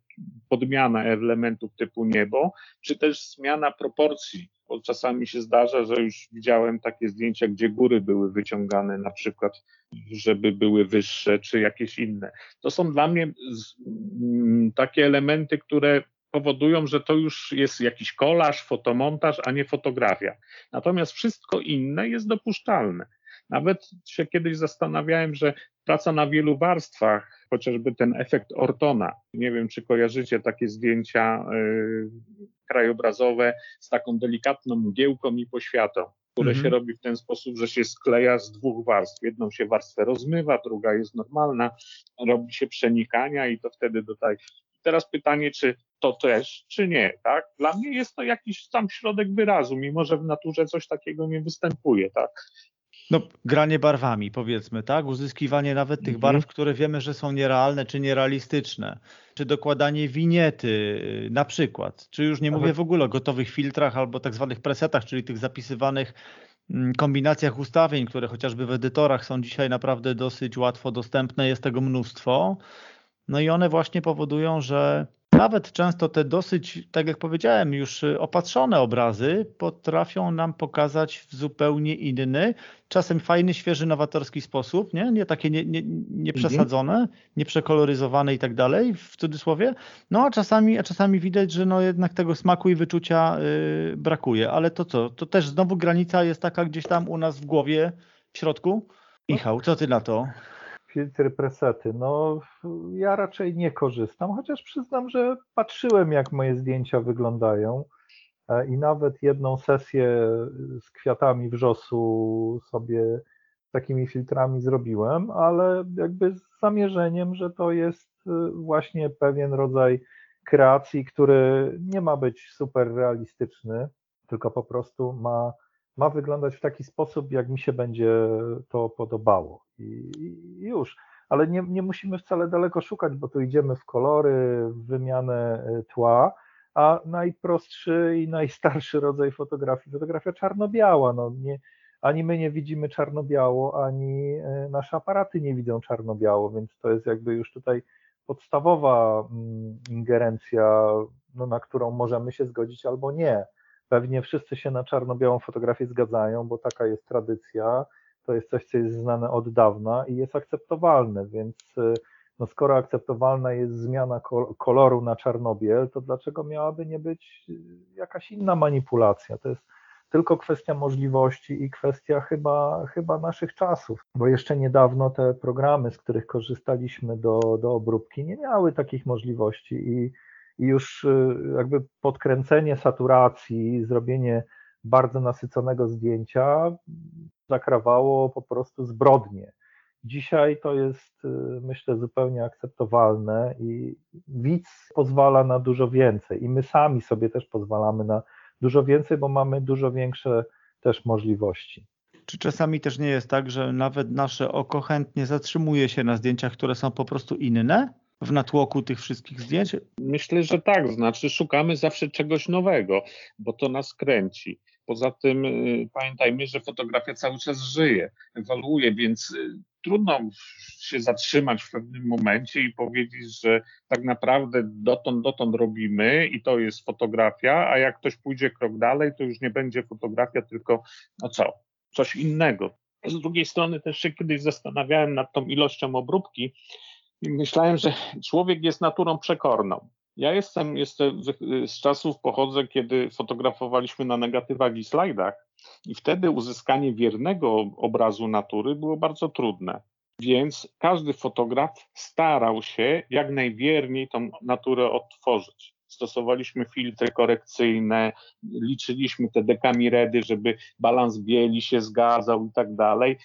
Podmiana elementów typu niebo, czy też zmiana proporcji, bo czasami się zdarza, że już widziałem takie zdjęcia, gdzie góry były wyciągane, na przykład, żeby były wyższe, czy jakieś inne. To są dla mnie mm, takie elementy, które powodują, że to już jest jakiś kolaż, fotomontaż, a nie fotografia. Natomiast wszystko inne jest dopuszczalne. Nawet się kiedyś zastanawiałem, że praca na wielu warstwach, chociażby ten efekt Ortona, nie wiem czy kojarzycie takie zdjęcia yy, krajobrazowe z taką delikatną mgiełką i poświatą, które mhm. się robi w ten sposób, że się skleja z dwóch warstw. Jedną się warstwę rozmywa, druga jest normalna, robi się przenikania i to wtedy dodaje. Teraz pytanie, czy to też, czy nie, tak? Dla mnie jest to jakiś sam środek wyrazu, mimo że w naturze coś takiego nie występuje, tak? No, granie barwami, powiedzmy, tak? Uzyskiwanie nawet tych barw, mhm. które wiemy, że są nierealne czy nierealistyczne. Czy dokładanie winiety y, na przykład. Czy już nie mówię w ogóle o gotowych filtrach albo tak zwanych presetach, czyli tych zapisywanych mm, kombinacjach ustawień, które chociażby w edytorach są dzisiaj naprawdę dosyć łatwo dostępne, jest tego mnóstwo. No i one właśnie powodują, że nawet często te dosyć, tak jak powiedziałem, już opatrzone obrazy potrafią nam pokazać w zupełnie inny, czasem fajny, świeży, nowatorski sposób, nie, nie takie nie, nie, nie przesadzone, mhm. nie i tak dalej, w cudzysłowie. No a czasami, a czasami widać, że no jednak tego smaku i wyczucia yy, brakuje. Ale to co? To też znowu granica jest taka gdzieś tam u nas w głowie, w środku. Michał, co ty na to? Filtry presety. No, ja raczej nie korzystam, chociaż przyznam, że patrzyłem, jak moje zdjęcia wyglądają. E, I nawet jedną sesję z kwiatami wrzosu sobie takimi filtrami zrobiłem, ale jakby z zamierzeniem, że to jest e, właśnie pewien rodzaj kreacji, który nie ma być super realistyczny, tylko po prostu ma ma wyglądać w taki sposób, jak mi się będzie to podobało. I, już. Ale nie, nie musimy wcale daleko szukać, bo tu idziemy w kolory, w wymianę e, tła, a najprostszy i najstarszy rodzaj fotografii, fotografia czarno-biała. No nie, ani my nie widzimy czarno-biało, ani e, nasze aparaty nie widzą czarno-biało, więc to jest jakby już tutaj podstawowa mm, ingerencja, no, na którą możemy się zgodzić albo nie. Pewnie wszyscy się na czarno-białą fotografię zgadzają, bo taka jest tradycja, to jest coś, co jest znane od dawna i jest akceptowalne, więc y, no skoro akceptowalna jest zmiana koloru na czarnobiel, to dlaczego miałaby nie być y, jakaś inna manipulacja? To jest tylko kwestia możliwości i kwestia chyba, chyba naszych czasów, bo jeszcze niedawno te programy, z których korzystaliśmy do, do obróbki, nie miały takich możliwości i i już y, jakby podkręcenie saturacji, zrobienie bardzo nasyconego zdjęcia zakrawało po prostu zbrodnie. Dzisiaj to jest, y, myślę, zupełnie akceptowalne i widz pozwala na dużo więcej i my sami sobie też pozwalamy na dużo więcej, bo mamy dużo większe też możliwości. Czy czasami też nie jest tak, że nawet nasze oko chętnie zatrzymuje się na zdjęciach, które są po prostu inne? W natłoku tych wszystkich zdjęć? Myślę, że tak. Znaczy, szukamy zawsze czegoś nowego, bo to nas kręci. Poza tym y, pamiętajmy, że fotografia cały czas żyje, ewoluuje, więc y, trudno się zatrzymać w pewnym momencie i powiedzieć, że tak naprawdę dotąd, dotąd robimy i to jest fotografia, a jak ktoś pójdzie krok dalej, to już nie będzie fotografia, tylko no co, coś innego. Z drugiej strony też się kiedyś zastanawiałem nad tą ilością obróbki, myślałem, że człowiek jest naturą przekorną. Ja jestem, jestem z czasów pochodzę, kiedy fotografowaliśmy na negatywach i slajdach i wtedy uzyskanie wiernego obrazu natury było bardzo trudne. Więc każdy fotograf starał się jak najwierniej tą naturę odtworzyć. Stosowaliśmy filtry korekcyjne, liczyliśmy te dekamiredy, żeby balans bieli się zgadzał i tak dalej.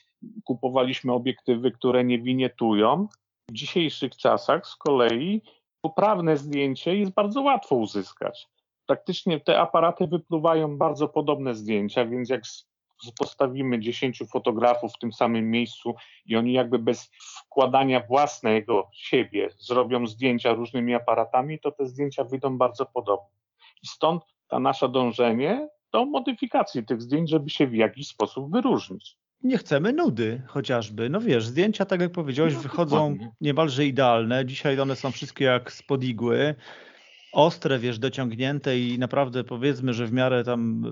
Kupowaliśmy obiektywy, które nie winietują. W dzisiejszych czasach z kolei poprawne zdjęcie jest bardzo łatwo uzyskać. Praktycznie te aparaty wypluwają bardzo podobne zdjęcia, więc jak postawimy 10 fotografów w tym samym miejscu i oni jakby bez wkładania własnego siebie zrobią zdjęcia różnymi aparatami, to te zdjęcia wyjdą bardzo podobne. I stąd ta nasza dążenie do modyfikacji tych zdjęć, żeby się w jakiś sposób wyróżnić. Nie chcemy nudy chociażby. No wiesz, zdjęcia, tak jak powiedziałeś, no, wychodzą dokładnie. niemalże idealne. Dzisiaj one są wszystkie jak spod igły ostre, wiesz, dociągnięte i naprawdę powiedzmy, że w miarę tam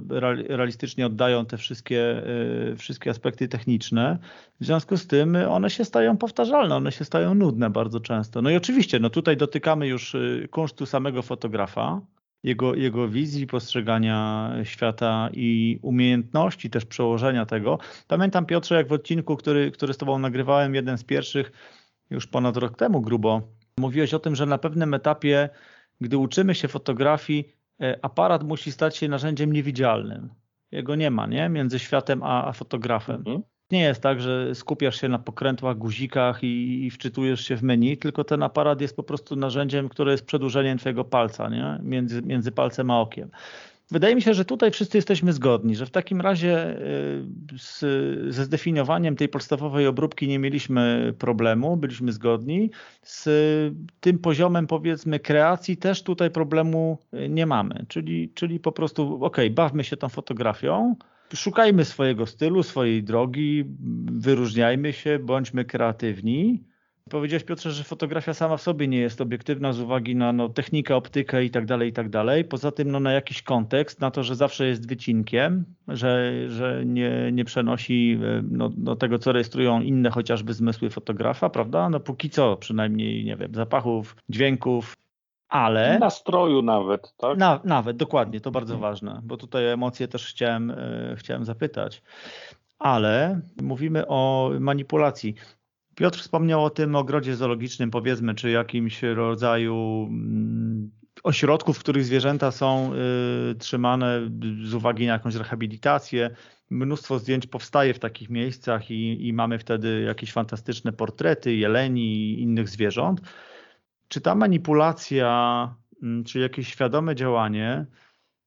realistycznie oddają te wszystkie, y, wszystkie aspekty techniczne. W związku z tym one się stają powtarzalne, one się stają nudne bardzo często. No i oczywiście, no tutaj dotykamy już y, kunsztu samego fotografa, jego, jego wizji postrzegania świata i umiejętności też przełożenia tego. Pamiętam Piotrze, jak w odcinku, który, który z Tobą nagrywałem, jeden z pierwszych, już ponad rok temu grubo, mówiłeś o tym, że na pewnym etapie gdy uczymy się fotografii, e, aparat musi stać się narzędziem niewidzialnym. Jego nie ma, nie? Między światem a, a fotografem. Mhm. Nie jest tak, że skupiasz się na pokrętłach, guzikach i, i wczytujesz się w menu, tylko ten aparat jest po prostu narzędziem, które jest przedłużeniem twojego palca, nie? Między, między palcem a okiem. Wydaje mi się, że tutaj wszyscy jesteśmy zgodni, że w takim razie y, z, ze zdefiniowaniem tej podstawowej obróbki nie mieliśmy problemu, byliśmy zgodni. Z tym poziomem powiedzmy kreacji też tutaj problemu y, nie mamy, czyli, czyli po prostu ok, bawmy się tą fotografią, szukajmy swojego stylu, swojej drogi, wyróżniajmy się, bądźmy kreatywni Powiedziałeś Piotrze, że fotografia sama w sobie nie jest obiektywna z uwagi na no, technikę, optykę i tak dalej, i tak dalej. Poza tym no, na jakiś kontekst, na to, że zawsze jest wycinkiem, że, że nie, nie przenosi no, no, tego, co rejestrują inne chociażby zmysły fotografa, prawda? No póki co przynajmniej, nie wiem, zapachów, dźwięków, ale... Nastroju nawet, tak? Na, nawet, dokładnie, to bardzo ważne, bo tutaj emocje też chciałem, e, chciałem zapytać. Ale mówimy o manipulacji. Piotr wspomniał o tym ogrodzie zoologicznym, powiedzmy, czy jakimś rodzaju mm, ośrodków, w których zwierzęta są y, trzymane z uwagi na jakąś rehabilitację. Mnóstwo zdjęć powstaje w takich miejscach i, i mamy wtedy jakieś fantastyczne portrety jeleni i innych zwierząt. Czy ta manipulacja, mm, czy jakieś świadome działanie,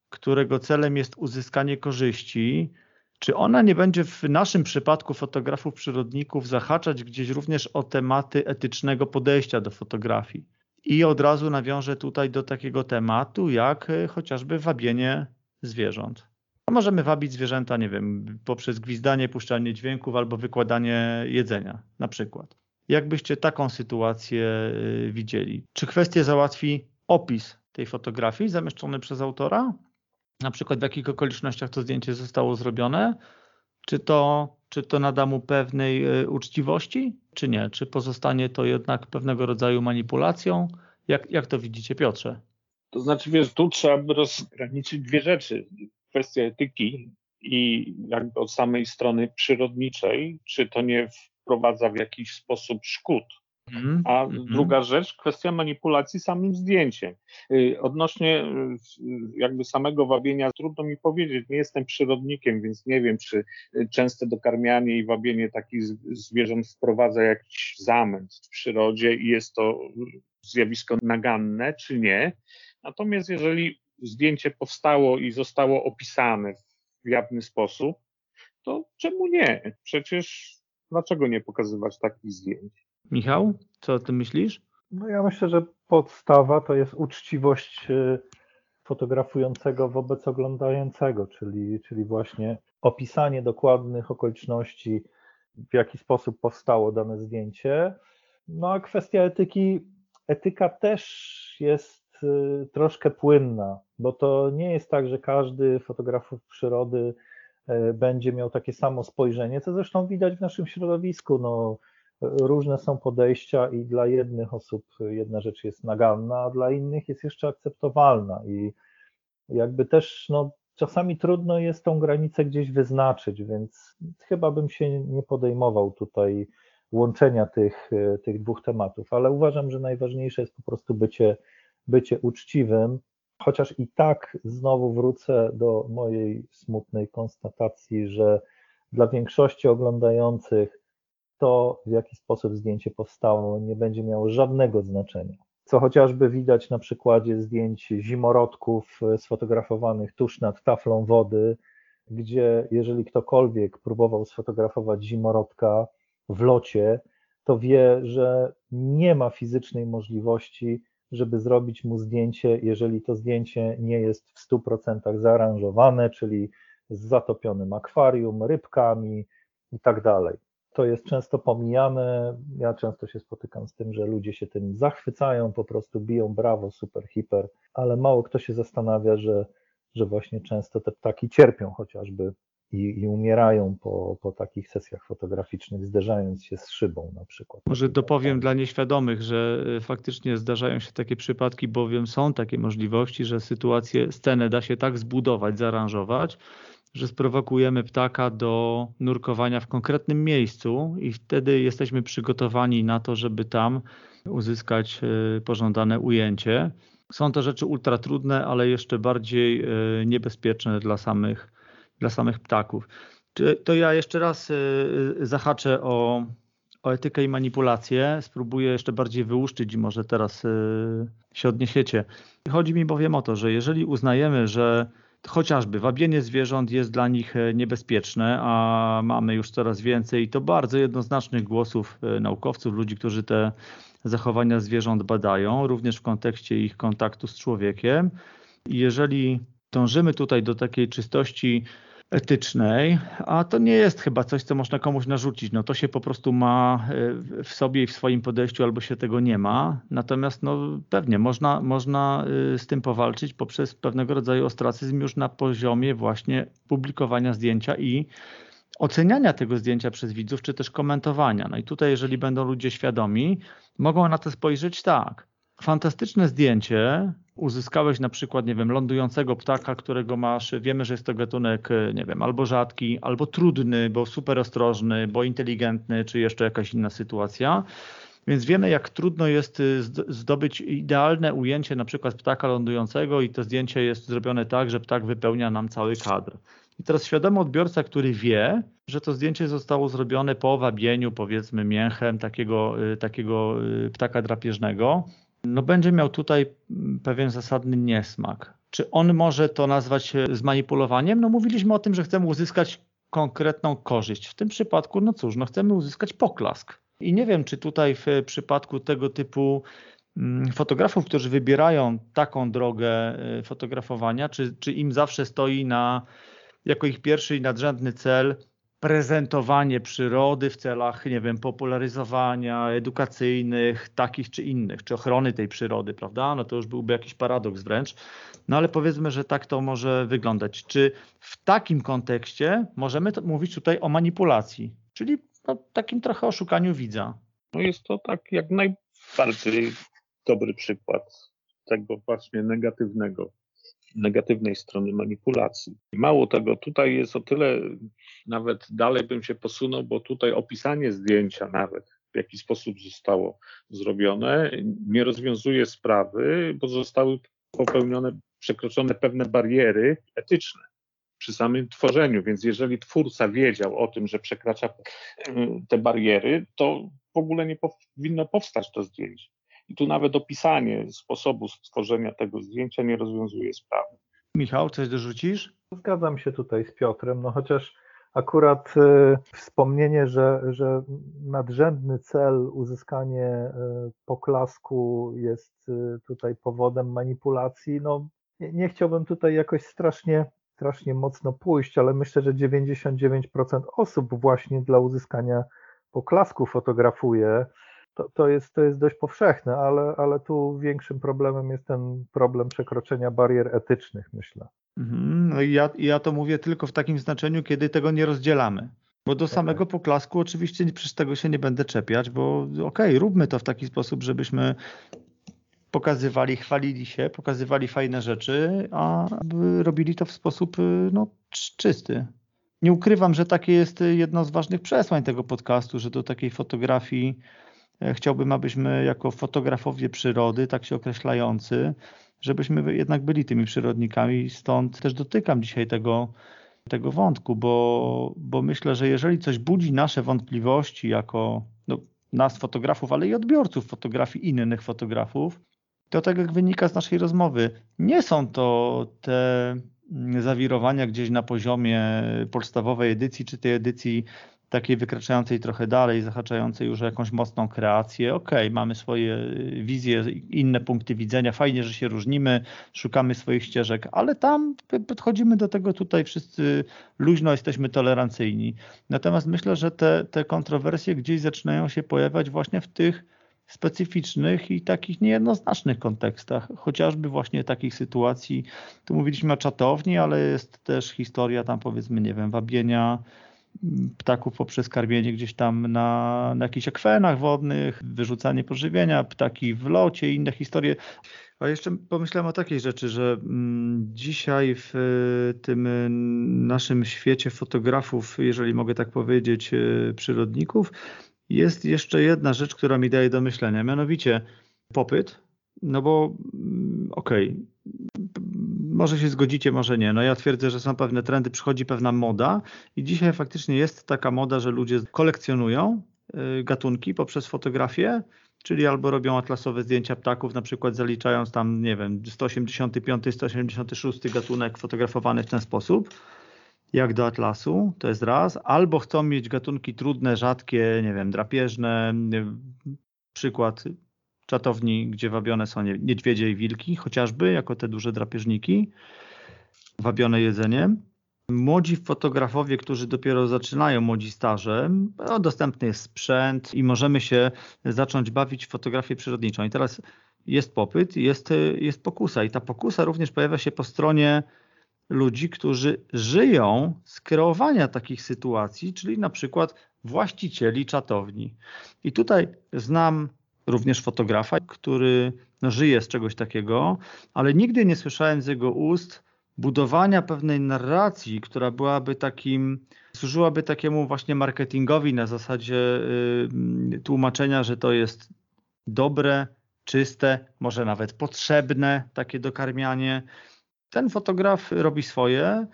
którego celem jest uzyskanie korzyści, czy ona nie będzie w naszym przypadku fotografów przyrodników zahaczać gdzieś również o tematy etycznego podejścia do fotografii? I od razu nawiążę tutaj do takiego tematu, jak e, chociażby wabienie zwierząt. A możemy wabić zwierzęta, nie wiem, poprzez gwizdanie, puszczanie dźwięków albo wykładanie jedzenia, na przykład. Jakbyście taką sytuację e, widzieli? Czy kwestię załatwi opis tej fotografii zamieszczony przez autora, na przykład w jakich okolicznościach to zdjęcie zostało zrobione, czy to, czy to nada mu pewnej e, uczciwości, czy nie? Czy pozostanie to jednak pewnego rodzaju manipulacją? Jak, jak to widzicie, Piotrze? To znaczy, wiesz, tu trzeba by rozgraniczyć dwie rzeczy. Kwestia etyki i jakby od samej strony przyrodniczej, czy to nie wprowadza w jakiś sposób szkód Mhm, A mhm. druga rzecz, kwestia manipulacji samym zdjęciem. Y, odnośnie y, jakby samego wabienia, trudno mi powiedzieć, nie jestem przyrodnikiem, więc nie wiem, czy y, częste dokarmianie i wabienie takich zwierząt wprowadza jakiś zamęt w przyrodzie i jest to zjawisko naganne, czy nie. Natomiast jeżeli zdjęcie powstało i zostało opisane w jawny sposób, to czemu nie? Przecież dlaczego nie pokazywać takich zdjęć? Michał, co o tym myślisz? No ja myślę, że podstawa to jest uczciwość y, fotografującego wobec oglądającego, czyli, czyli właśnie opisanie dokładnych okoliczności, w jaki sposób powstało dane zdjęcie. No a kwestia etyki, etyka też jest y, troszkę płynna, bo to nie jest tak, że każdy fotograf przyrody będzie miał takie samo spojrzenie, co zresztą widać w naszym środowisku. No, różne są podejścia i dla jednych osób jedna rzecz jest naganna, a dla innych jest jeszcze akceptowalna. I jakby też no, czasami trudno jest tą granicę gdzieś wyznaczyć, więc chyba bym się nie podejmował tutaj łączenia tych, tych dwóch tematów, ale uważam, że najważniejsze jest po prostu bycie, bycie uczciwym, chociaż i tak znowu wrócę do mojej smutnej konstatacji, że dla większości oglądających to, w jaki sposób zdjęcie powstało, nie będzie miało żadnego znaczenia. Co chociażby widać na przykładzie zdjęć zimorodków sfotografowanych tuż nad taflą wody, gdzie jeżeli ktokolwiek próbował sfotografować zimorodka w locie, to wie, że nie ma fizycznej możliwości, żeby zrobić mu zdjęcie, jeżeli to zdjęcie nie jest w 100% zaaranżowane, czyli z zatopionym akwarium, rybkami i tak dalej. To jest często pomijane. Ja często się spotykam z tym, że ludzie się tym zachwycają, po prostu biją brawo, super, hiper, ale mało kto się zastanawia, że, że właśnie często te ptaki cierpią chociażby i, i, umierają po, po takich sesjach fotograficznych, zderzając się z szybą na przykład. Może dopowiem dla nieświadomych, że e, faktycznie zdarzają się takie przypadki, bowiem są takie możliwości, że sytuację, scenę da się tak zbudować, zaaranżować, że sprowokujemy ptaka do nurkowania w konkretnym miejscu i wtedy jesteśmy przygotowani na to, żeby tam uzyskać e, pożądane ujęcie. Są to rzeczy ultra trudne, ale jeszcze bardziej e, niebezpieczne dla samych, dla samych ptaków. To ja jeszcze raz e, zahaczę o, o etykę i manipulację. Spróbuję jeszcze bardziej wyłuszczyć i może teraz się odniesiecie. Chodzi mi bowiem o to, że jeżeli uznajemy, że chociażby wabienie zwierząt jest dla nich niebezpieczne, a mamy już coraz więcej i to bardzo jednoznacznych głosów naukowców, ludzi, którzy te zachowania zwierząt badają, również w kontekście ich kontaktu z człowiekiem. jeżeli dążymy tutaj do takiej czystości etycznej, a to nie jest chyba coś, co można komuś narzucić. No to się po prostu ma e, w sobie i w swoim podejściu, albo się tego nie ma. Natomiast no pewnie można, można e, z tym powalczyć poprzez pewnego rodzaju ostracyzm już na poziomie właśnie publikowania zdjęcia i oceniania tego zdjęcia przez widzów, czy też komentowania. No i tutaj, jeżeli będą ludzie świadomi, mogą na to spojrzeć tak. Fantastyczne zdjęcie, uzyskałeś na przykład, nie wiem, lądującego ptaka, którego masz, wiemy, że jest to gatunek, nie wiem, albo rzadki, albo trudny, bo super ostrożny, bo inteligentny, czy jeszcze jakaś inna sytuacja. Więc wiemy, jak trudno jest y, zdobyć idealne ujęcie na przykład ptaka lądującego i to zdjęcie jest zrobione tak, że ptak wypełnia nam cały kadr. I teraz świadomy odbiorca, który wie, że to zdjęcie zostało zrobione po wabieniu, powiedzmy, mięchem takiego, y, takiego ptaka drapieżnego, no będzie miał tutaj pewien zasadny niesmak. Czy on może to nazwać e, zmanipulowaniem? No mówiliśmy o tym, że chcemy uzyskać konkretną korzyść. W tym przypadku, no cóż, no chcemy uzyskać poklask. I nie wiem, czy tutaj w przypadku tego typu mm, fotografów, którzy wybierają taką drogę e, fotografowania, czy, czy im zawsze stoi na, jako ich pierwszy i nadrzędny cel prezentowanie przyrody w celach, nie wiem, popularyzowania edukacyjnych, takich czy innych, czy ochrony tej przyrody, prawda? No to już byłby jakiś paradoks wręcz. No ale powiedzmy, że tak to może wyglądać. Czy w takim kontekście możemy mówić tutaj o manipulacji, czyli no, takim trochę oszukaniu widza? No jest to tak jak najbardziej dobry przykład tego właśnie negatywnego negatywnej strony manipulacji. Mało tego, tutaj jest o tyle, nawet dalej bym się posunął, bo tutaj opisanie zdjęcia nawet, w jaki sposób zostało zrobione, nie rozwiązuje sprawy, bo zostały popełnione, przekroczone pewne bariery etyczne przy samym tworzeniu. Więc jeżeli twórca wiedział o tym, że przekracza te bariery, to w ogóle nie powinno powstać to zdjęcie. I tu nawet opisanie sposobu stworzenia tego zdjęcia nie rozwiązuje sprawy. Michał, coś dorzucisz? Zgadzam się tutaj z Piotrem, no chociaż akurat y, wspomnienie, że, że nadrzędny cel uzyskanie y, poklasku jest y, tutaj powodem manipulacji, no nie, nie chciałbym tutaj jakoś strasznie strasznie mocno pójść, ale myślę, że 99% osób właśnie dla uzyskania poklasku fotografuje to, to, jest, to jest dość powszechne, ale, ale tu większym problemem jest ten problem przekroczenia barier etycznych, myślę. Mhm, no i ja, ja to mówię tylko w takim znaczeniu, kiedy tego nie rozdzielamy. Bo do samego poklasku oczywiście przez tego się nie będę czepiać, bo okej, okay, róbmy to w taki sposób, żebyśmy pokazywali, chwalili się, pokazywali fajne rzeczy, a robili to w sposób no, czysty. nie ukrywam, że takie jest jedno z ważnych przesłań tego podcastu, że do takiej fotografii chciałbym, abyśmy jako fotografowie przyrody, tak się określający, żebyśmy jednak byli tymi przyrodnikami. Stąd też dotykam dzisiaj tego, tego wątku, bo, bo myślę, że jeżeli coś budzi nasze wątpliwości jako no, nas fotografów, ale i odbiorców fotografii innych fotografów, to tak jak wynika z naszej rozmowy, nie są to te zawirowania gdzieś na poziomie podstawowej edycji, czy tej edycji takiej wykraczającej trochę dalej, zahaczającej już jakąś mocną kreację. Okej, okay, mamy swoje wizje, inne punkty widzenia, fajnie, że się różnimy, szukamy swoich ścieżek, ale tam podchodzimy do tego tutaj wszyscy luźno, jesteśmy tolerancyjni. Natomiast myślę, że te, te kontrowersje gdzieś zaczynają się pojawiać właśnie w tych specyficznych i takich niejednoznacznych kontekstach, chociażby właśnie takich sytuacji, tu mówiliśmy o czatowni, ale jest też historia tam powiedzmy, nie wiem, wabienia ptaków poprzez karmienie gdzieś tam na, na jakichś akwenach wodnych, wyrzucanie pożywienia, ptaki w locie, inne historie. A jeszcze pomyślałem o takiej rzeczy, że mm, dzisiaj w tym naszym świecie fotografów, jeżeli mogę tak powiedzieć, e, przyrodników, jest jeszcze jedna rzecz, która mi daje do myślenia, mianowicie popyt. No bo mm, okej, okay, może się zgodzicie, może nie. No ja twierdzę, że są pewne trendy, przychodzi pewna moda i dzisiaj faktycznie jest taka moda, że ludzie kolekcjonują y, gatunki poprzez fotografię, czyli albo robią atlasowe zdjęcia ptaków, na przykład zaliczając tam, nie wiem, 185, 186 gatunek fotografowany w ten sposób, jak do atlasu, to jest raz, albo chcą mieć gatunki trudne, rzadkie, nie wiem, drapieżne, przykład czatowni, gdzie wabione są niedźwiedzie i wilki, chociażby jako te duże drapieżniki, wabione jedzeniem. Młodzi fotografowie, którzy dopiero zaczynają, młodzi starzy, no, dostępny jest sprzęt i możemy się zacząć bawić w fotografię przyrodniczą. I teraz jest popyt, jest, jest pokusa i ta pokusa również pojawia się po stronie ludzi, którzy żyją z kreowania takich sytuacji, czyli na przykład właścicieli czatowni. I tutaj znam również fotografa, który no, żyje z czegoś takiego, ale nigdy nie słyszałem z jego ust budowania pewnej narracji, która byłaby takim, służyłaby takiemu właśnie marketingowi na zasadzie y, tłumaczenia, że to jest dobre, czyste, może nawet potrzebne takie dokarmianie. Ten fotograf robi swoje,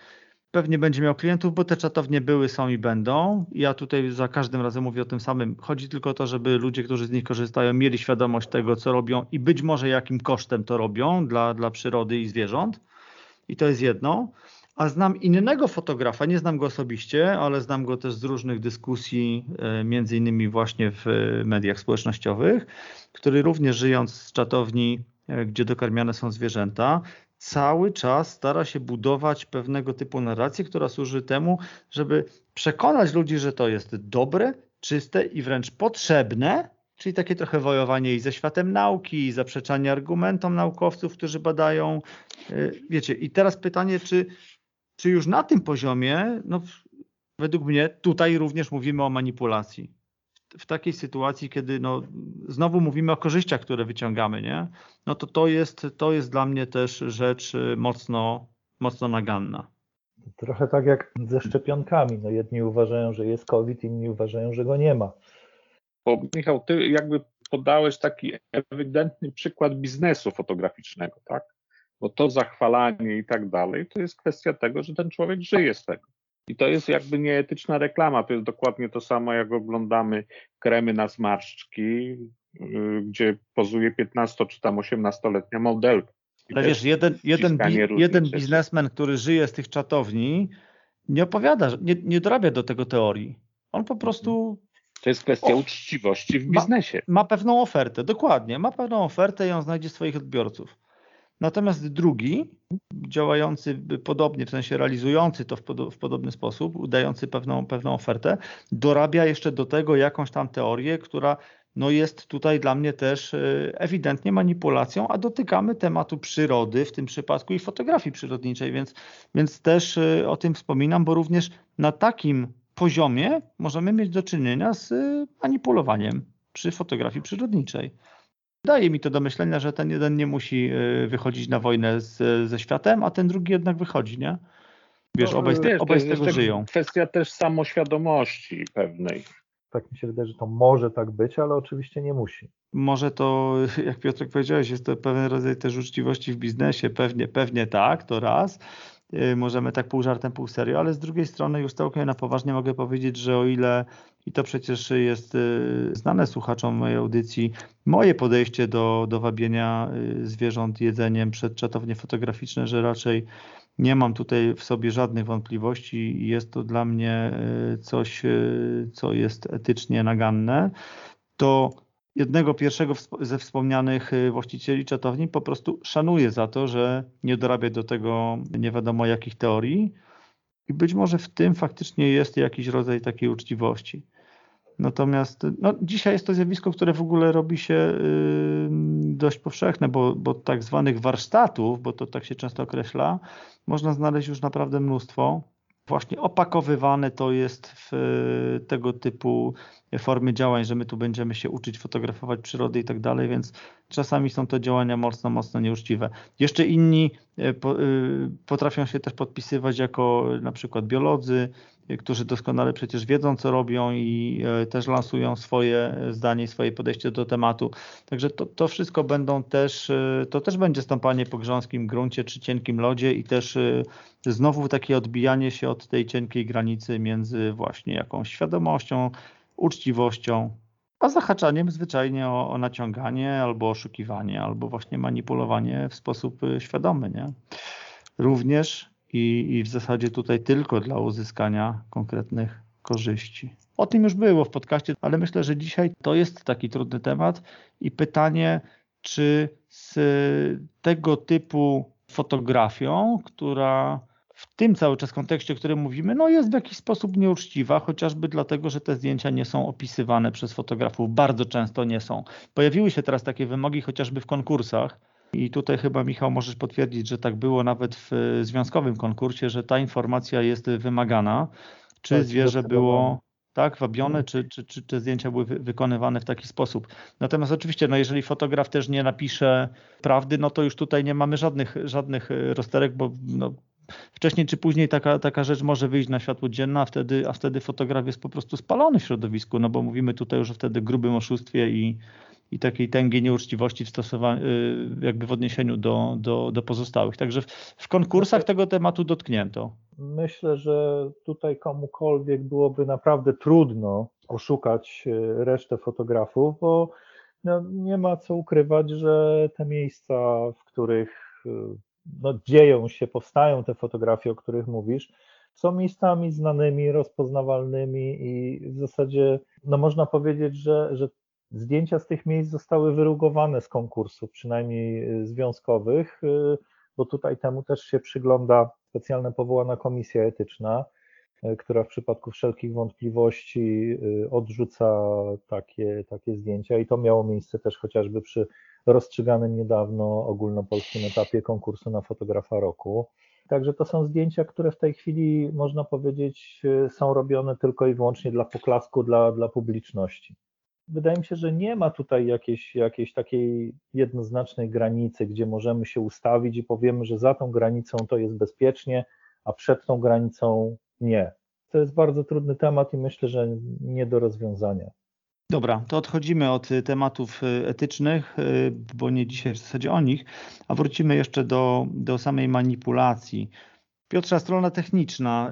pewnie będzie miał klientów, bo te czatownie były, są i będą. Ja tutaj za każdym razem mówię o tym samym. Chodzi tylko o to, żeby ludzie, którzy z nich korzystają, mieli świadomość tego, co robią i być może jakim kosztem to robią dla, dla przyrody i zwierząt. I to jest jedno. A znam innego fotografa, nie znam go osobiście, ale znam go też z różnych dyskusji, e, między innymi właśnie w mediach społecznościowych, który również żyjąc z czatowni, e, gdzie dokarmiane są zwierzęta, cały czas stara się budować pewnego typu narrację, która służy temu, żeby przekonać ludzi, że to jest dobre, czyste i wręcz potrzebne, czyli takie trochę wojowanie i ze światem nauki, i zaprzeczanie argumentom naukowców, którzy badają. Y, wiecie, i teraz pytanie, czy, czy już na tym poziomie, no, według mnie tutaj również mówimy o manipulacji w takiej sytuacji, kiedy no, znowu mówimy o korzyściach, które wyciągamy, nie? no to to jest, to jest dla mnie też rzecz y, mocno, mocno naganna. Trochę tak jak ze szczepionkami. No jedni uważają, że jest COVID, inni uważają, że go nie ma. Bo Michał, ty jakby podałeś taki ewidentny przykład biznesu fotograficznego, tak? Bo to zachwalanie i tak dalej, to jest kwestia tego, że ten człowiek żyje z tego. I to jest jakby nieetyczna reklama. To jest dokładnie to samo, jak oglądamy kremy na zmarszczki, y, gdzie pozuje 15 czy tam 18-letnia modelka. Ale wiesz, jeden, jeden, jeden biznesmen, który żyje z tych czatowni, nie opowiada, nie, nie dorabia do tego teorii. On po prostu. To jest kwestia o, uczciwości w biznesie. Ma, ma pewną ofertę, dokładnie. Ma pewną ofertę i on znajdzie swoich odbiorców. Natomiast drugi, działający podobnie, w sensie realizujący to w, pod, w, podobny sposób, udający pewną, pewną ofertę, dorabia jeszcze do tego jakąś tam teorię, która no jest tutaj dla mnie też e, ewidentnie manipulacją, a dotykamy tematu przyrody, w tym przypadku i fotografii przyrodniczej, więc, więc też e, o tym wspominam, bo również na takim poziomie możemy mieć do czynienia z e, manipulowaniem przy fotografii przyrodniczej. Daje mi to do myślenia, że ten jeden nie musi y, wychodzić na wojnę z, ze światem, a ten drugi jednak wychodzi, nie? Wiesz, no, obaj, wiesz, obaj z tego żyją. Kwestia też samoświadomości pewnej. Tak mi się wydaje, że to może tak być, ale oczywiście nie musi. Może to, jak Piotrek powiedziałeś, jest to pewien rodzaj też uczciwości w biznesie. Pewnie, pewnie tak, to raz. Y, możemy tak pół żartem, pół serio, ale z drugiej strony już całkiem na poważnie mogę powiedzieć, że o ile i to przecież jest y, znane słuchaczom mojej audycji, moje podejście do, do wabienia y, zwierząt jedzeniem przed czatownie fotograficzne, że raczej nie mam tutaj w sobie żadnych wątpliwości i jest to dla mnie coś, co jest etycznie naganne, to jednego pierwszego ze wspomnianych y, właścicieli czatowni po prostu szanuje za to, że nie dorabia do tego nie wiadomo jakich teorii i być może w tym faktycznie jest jakiś rodzaj takiej uczciwości. Natomiast no, dzisiaj jest to zjawisko, które w ogóle robi się y, dość powszechne, bo, bo tak zwanych warsztatów, bo to tak się często określa, można znaleźć już naprawdę mnóstwo właśnie opakowywane to jest w e, tego typu formy działań, że my tu będziemy się uczyć fotografować przyrody i tak dalej, więc czasami są to działania mocno, mocno nieuczciwe. Jeszcze inni e, e, potrafią się też podpisywać jako na przykład biolodzy, którzy doskonale przecież wiedzą, co robią i e, też lansują swoje zdanie, swoje podejście do tematu. Także to, to wszystko będą też, e, to też będzie stąpanie po grząskim gruncie czy cienkim lodzie i też e, znowu takie odbijanie się od tej cienkiej granicy między właśnie jakąś świadomością, uczciwością, a zahaczaniem zwyczajnie o, o naciąganie albo oszukiwanie, albo właśnie manipulowanie w sposób świadomy. Nie? Również i, i w zasadzie tutaj tylko dla uzyskania konkretnych korzyści. O tym już było w podcaście, ale myślę, że dzisiaj to jest taki trudny temat i pytanie, czy z tego typu fotografią, która w tym cały czas kontekście, o którym mówimy, no jest w jakiś sposób nieuczciwa, chociażby dlatego, że te zdjęcia nie są opisywane przez fotografów, bardzo często nie są. Pojawiły się teraz takie wymogi chociażby w konkursach, i tutaj chyba, Michał, możesz potwierdzić, że tak było nawet w związkowym konkursie, że ta informacja jest wymagana. Czy tak, zwierzę było tak, wabione, mhm. czy, czy, czy, czy zdjęcia były wykonywane w taki sposób. Natomiast oczywiście, no jeżeli fotograf też nie napisze prawdy, no to już tutaj nie mamy żadnych, żadnych e, rozterek, bo no, wcześniej czy później taka, taka rzecz może wyjść na światło dzienne, a wtedy, a wtedy fotograf jest po prostu spalony w środowisku, no bo mówimy tutaj już o wtedy grubym oszustwie i, i takiej tęgiej nieuczciwości w y, jakby w odniesieniu do, do, do pozostałych. Także w, w konkursach tego tematu dotknięto. Myślę, że tutaj komukolwiek byłoby naprawdę trudno oszukać y, resztę fotografów, bo no, nie ma co ukrywać, że te miejsca, w których y, no, dzieją się, powstają te fotografie, o których mówisz, są miejscami znanymi, rozpoznawalnymi i w zasadzie no, można powiedzieć, że, że Zdjęcia z tych miejsc zostały wyrugowane z konkursów, przynajmniej y, związkowych, y, bo tutaj temu też się przygląda specjalna powołana komisja etyczna, która w przypadku wszelkich wątpliwości odrzuca takie, takie zdjęcia i to miało miejsce też chociażby przy rozstrzyganym niedawno ogólnopolskim etapie konkursu na fotografa roku. Także to są zdjęcia, które w tej chwili można powiedzieć są robione tylko i wyłącznie dla poklasku, dla, dla publiczności wydaje mi się, że nie ma tutaj jakiejś, jakiejś takiej jednoznacznej granicy, gdzie możemy się ustawić i powiemy, że za tą granicą to jest bezpiecznie, a przed tą granicą nie. To jest bardzo trudny temat i myślę, że nie do rozwiązania. Dobra, to odchodzimy od tematów y, etycznych, y, bo nie dzisiaj w zasadzie o nich, a wrócimy jeszcze do, do samej manipulacji. Piotrza, strona techniczna,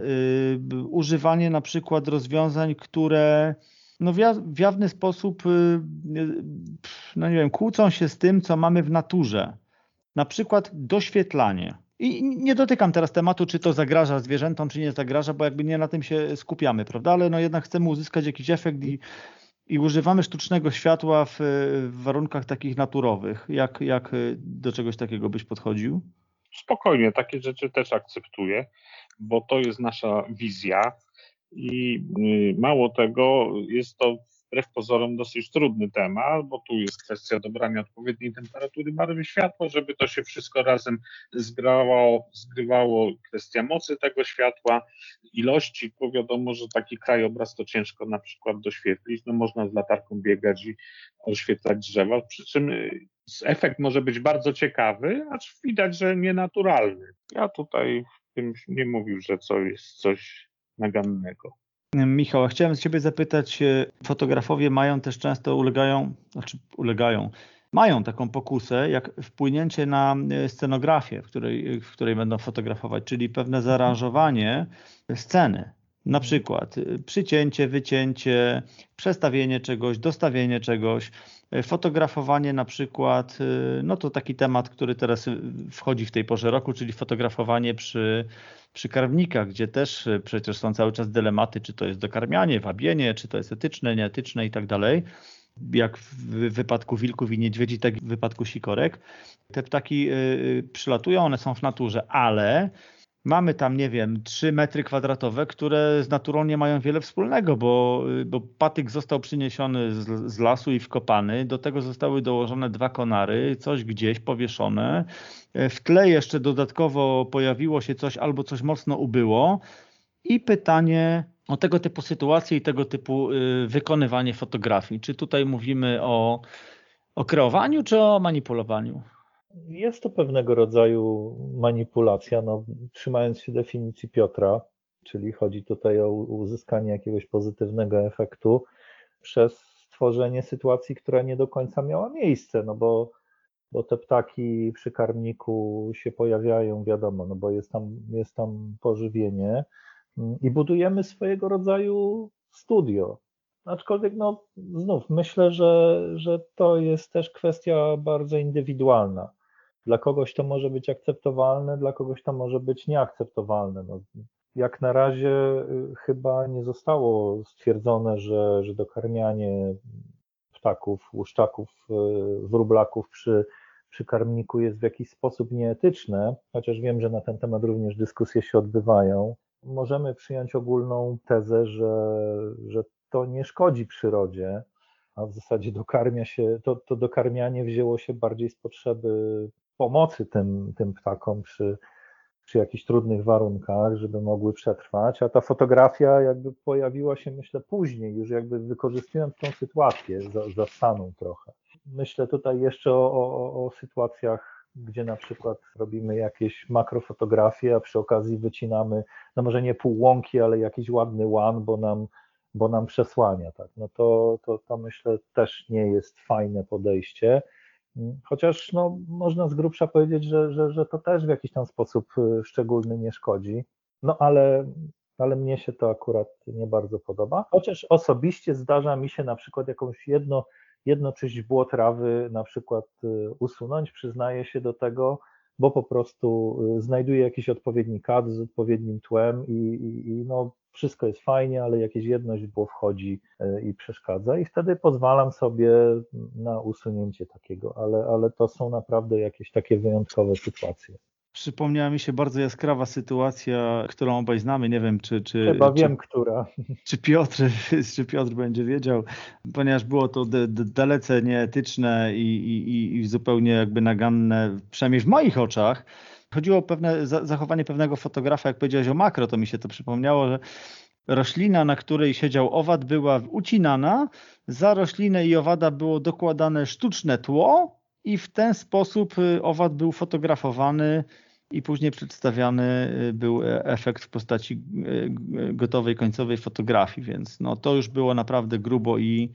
yy, używanie na przykład rozwiązań, które no w jawny sposób, y, y, no nie wiem, kłócą się z tym, co mamy w naturze. Na przykład doświetlanie. I nie dotykam teraz tematu, czy to zagraża zwierzętom, czy nie zagraża, bo jakby nie na tym się skupiamy, prawda? Ale no jednak chcemy uzyskać jakiś efekt i, i używamy sztucznego światła w, w warunkach takich naturowych. Jak, jak do czegoś takiego byś podchodził? Spokojnie, takie rzeczy też akceptuję, bo to jest nasza wizja i y, mało tego, jest to wbrew pozorom dosyć trudny temat, bo tu jest kwestia dobrania odpowiedniej temperatury barwy światła, żeby to się wszystko razem zgrało, zgrywało, kwestia mocy tego światła, ilości, bo wiadomo, że taki krajobraz to ciężko na przykład doświetlić, no można z latarką biegać i oświetlać drzewa, przy czym y, efekt może być bardzo ciekawy, acz widać, że nienaturalny. Ja tutaj bym nie mówił, że to jest coś nagannego. Michał, chciałem Ciebie zapytać, e, fotografowie mają też często ulegają, znaczy ulegają, mają taką pokusę, jak wpłynięcie na e, scenografię, w której, w której będą fotografować, czyli pewne zaaranżowanie sceny. Na przykład e, przycięcie, wycięcie, przestawienie czegoś, dostawienie czegoś, fotografowanie na przykład, no to taki temat, który teraz wchodzi w tej porze roku, czyli fotografowanie przy przy karmnikach, gdzie też y, przecież są cały czas dylematy, czy to jest dokarmianie, wabienie, czy to jest etyczne, nieetyczne i tak dalej. Jak w wypadku wilków i niedźwiedzi, tak w wypadku sikorek. Te ptaki y, y, przylatują, one są w naturze, ale mamy tam, nie wiem, 3 metry kwadratowe, które z naturą nie mają wiele wspólnego, bo, bo patyk został przyniesiony z, z, lasu i wkopany, do tego zostały dołożone dwa konary, coś gdzieś powieszone. W tle jeszcze dodatkowo pojawiło się coś albo coś mocno ubyło. I pytanie o tego typu sytuacje i tego typu y, wykonywanie fotografii. Czy tutaj mówimy o, o kreowaniu, czy o manipulowaniu? Jest to pewnego rodzaju manipulacja, no, trzymając się definicji Piotra, czyli chodzi tutaj o uzyskanie jakiegoś pozytywnego efektu przez stworzenie sytuacji, która nie do końca miała miejsce, no bo, bo te ptaki przy karmniku się pojawiają, wiadomo, no bo jest tam, jest tam pożywienie i budujemy swojego rodzaju studio. Aczkolwiek, no, znów myślę, że, że to jest też kwestia bardzo indywidualna. Dla kogoś to może być akceptowalne, dla kogoś to może być nieakceptowalne. No, jak na razie y, chyba nie zostało stwierdzone, że, że dokarmianie ptaków, łuszczaków, y, wróblaków przy, przy karmniku jest w jakiś sposób nieetyczne, chociaż wiem, że na ten temat również dyskusje się odbywają. Możemy przyjąć ogólną tezę, że, że to nie szkodzi przyrodzie, a w zasadzie dokarmia się, to, to dokarmianie wzięło się bardziej z potrzeby pomocy tym, tym ptakom przy, przy jakichś trudnych warunkach, żeby mogły przetrwać, a ta fotografia jakby pojawiła się, myślę, później, już jakby wykorzystując tą sytuację za, zastaną trochę. Myślę tutaj jeszcze o, o, o sytuacjach, gdzie na przykład robimy jakieś makrofotografie, a przy okazji wycinamy, no może nie pół łąki, ale jakiś ładny łan, bo nam, bo nam przesłania, tak, no to, to, to myślę też nie jest fajne podejście. Chociaż no, można z grubsza powiedzieć, że, że, że to też w jakiś tam sposób y, szczególny nie szkodzi. No ale, ale mnie się to akurat nie bardzo podoba. Chociaż osobiście zdarza mi się na przykład jakąś jedno, jedno czyść trawy na przykład y, usunąć, przyznaję się do tego, bo po prostu y, znajduję jakiś odpowiedni kadr z odpowiednim tłem i, i, i no, wszystko jest fajnie, ale jakieś jedno źdźbło wchodzi e, i przeszkadza i wtedy pozwalam sobie na usunięcie takiego, ale, ale to są naprawdę jakieś takie wyjątkowe sytuacje. Przypomniała mi się bardzo jaskrawa sytuacja, którą obaj znamy. Nie wiem, czy. czy Chyba czy, wiem, która. Czy Piotr, czy Piotr będzie wiedział, ponieważ było to dalece nieetyczne i, i, i zupełnie jakby naganne, przynajmniej w moich oczach. Chodziło o pewne zachowanie pewnego fotografa, jak powiedziałeś o makro, to mi się to przypomniało, że roślina, na której siedział owad, była ucinana, za roślinę i owada było dokładane sztuczne tło i w ten sposób y, owad był fotografowany i później przedstawiany y, był e, efekt w postaci y, gotowej końcowej fotografii, więc no, to już było naprawdę grubo i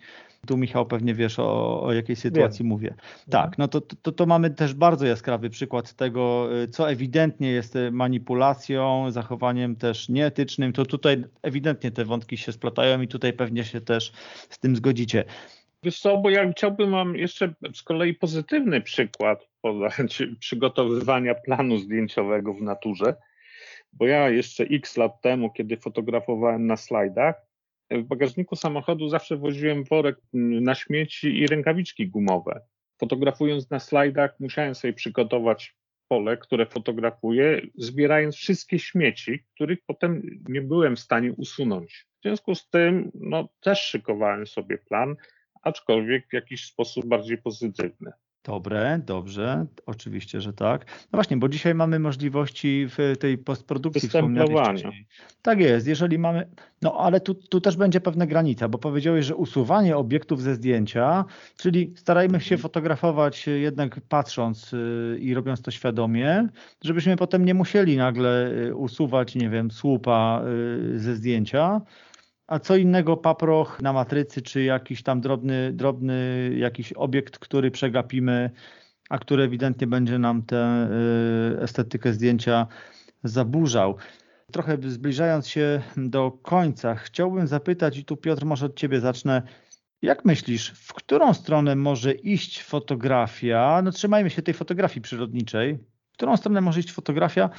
tu Michał pewnie wiesz o, o jakiej sytuacji Wiem. mówię. Tak, no to, to, to mamy też bardzo jaskrawy przykład tego, co ewidentnie jest manipulacją, zachowaniem też nieetycznym. To tutaj ewidentnie te wątki się splatają i tutaj pewnie się też z tym zgodzicie. Wiesz co, bo ja chciałbym mam jeszcze z kolei pozytywny przykład podać przygotowywania planu zdjęciowego w naturze, bo ja jeszcze x lat temu, kiedy fotografowałem na slajdach, w bagażniku samochodu zawsze woziłem worek na śmieci i rękawiczki gumowe. Fotografując na slajdach, musiałem sobie przygotować pole, które fotografuję, zbierając wszystkie śmieci, których potem nie byłem w stanie usunąć. W związku z tym no, też szykowałem sobie plan, aczkolwiek w jakiś sposób bardziej pozytywny. Dobre, dobrze, oczywiście, że tak. No właśnie, bo dzisiaj mamy możliwości w tej postprodukcji wspomnianej Tak jest, jeżeli mamy, no ale tu, tu też będzie pewna granica, bo powiedziałeś, że usuwanie obiektów ze zdjęcia, czyli starajmy się fotografować jednak patrząc y, i robiąc to świadomie, żebyśmy potem nie musieli nagle y, usuwać, nie wiem, słupa y, ze zdjęcia, a co innego paproch na matrycy, czy jakiś tam drobny, drobny jakiś obiekt, który przegapimy, a który ewidentnie będzie nam tę y, estetykę zdjęcia zaburzał. Trochę zbliżając się do końca, chciałbym zapytać, i tu Piotr, może od Ciebie zacznę. Jak myślisz, w którą stronę może iść fotografia? No trzymajmy się tej fotografii przyrodniczej. W którą stronę może iść fotografia,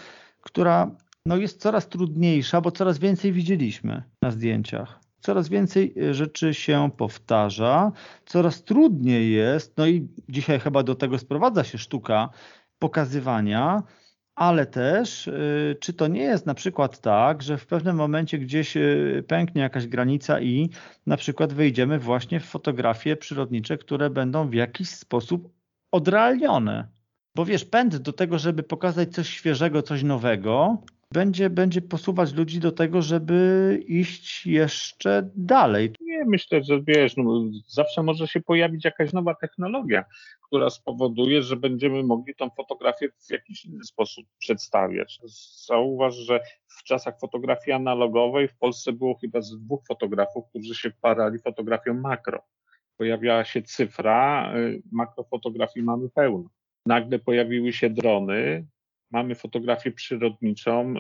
która no jest coraz trudniejsza, bo coraz więcej widzieliśmy na zdjęciach. Coraz więcej e, rzeczy się powtarza, coraz trudniej jest, no i dzisiaj chyba do tego sprowadza się sztuka pokazywania, ale też e, czy to nie jest na przykład tak, że w pewnym momencie gdzieś e, pęknie jakaś granica i na przykład wejdziemy właśnie w fotografie przyrodnicze, które będą w jakiś sposób odrealnione. Bo wiesz, pęd do tego, żeby pokazać coś świeżego, coś nowego, będzie, będzie posuwać ludzi do tego, żeby iść jeszcze dalej. Nie, myślę, że wiesz, no, zawsze może się pojawić jakaś nowa technologia, która spowoduje, że będziemy mogli tą fotografię w jakiś inny sposób przedstawiać. Zauważ, że w czasach fotografii analogowej w Polsce było chyba z dwóch fotografów, którzy się parali fotografią makro. Pojawiała się cyfra, y, makrofotografii mamy pełno. Nagle pojawiły się drony, mamy fotografię przyrodniczą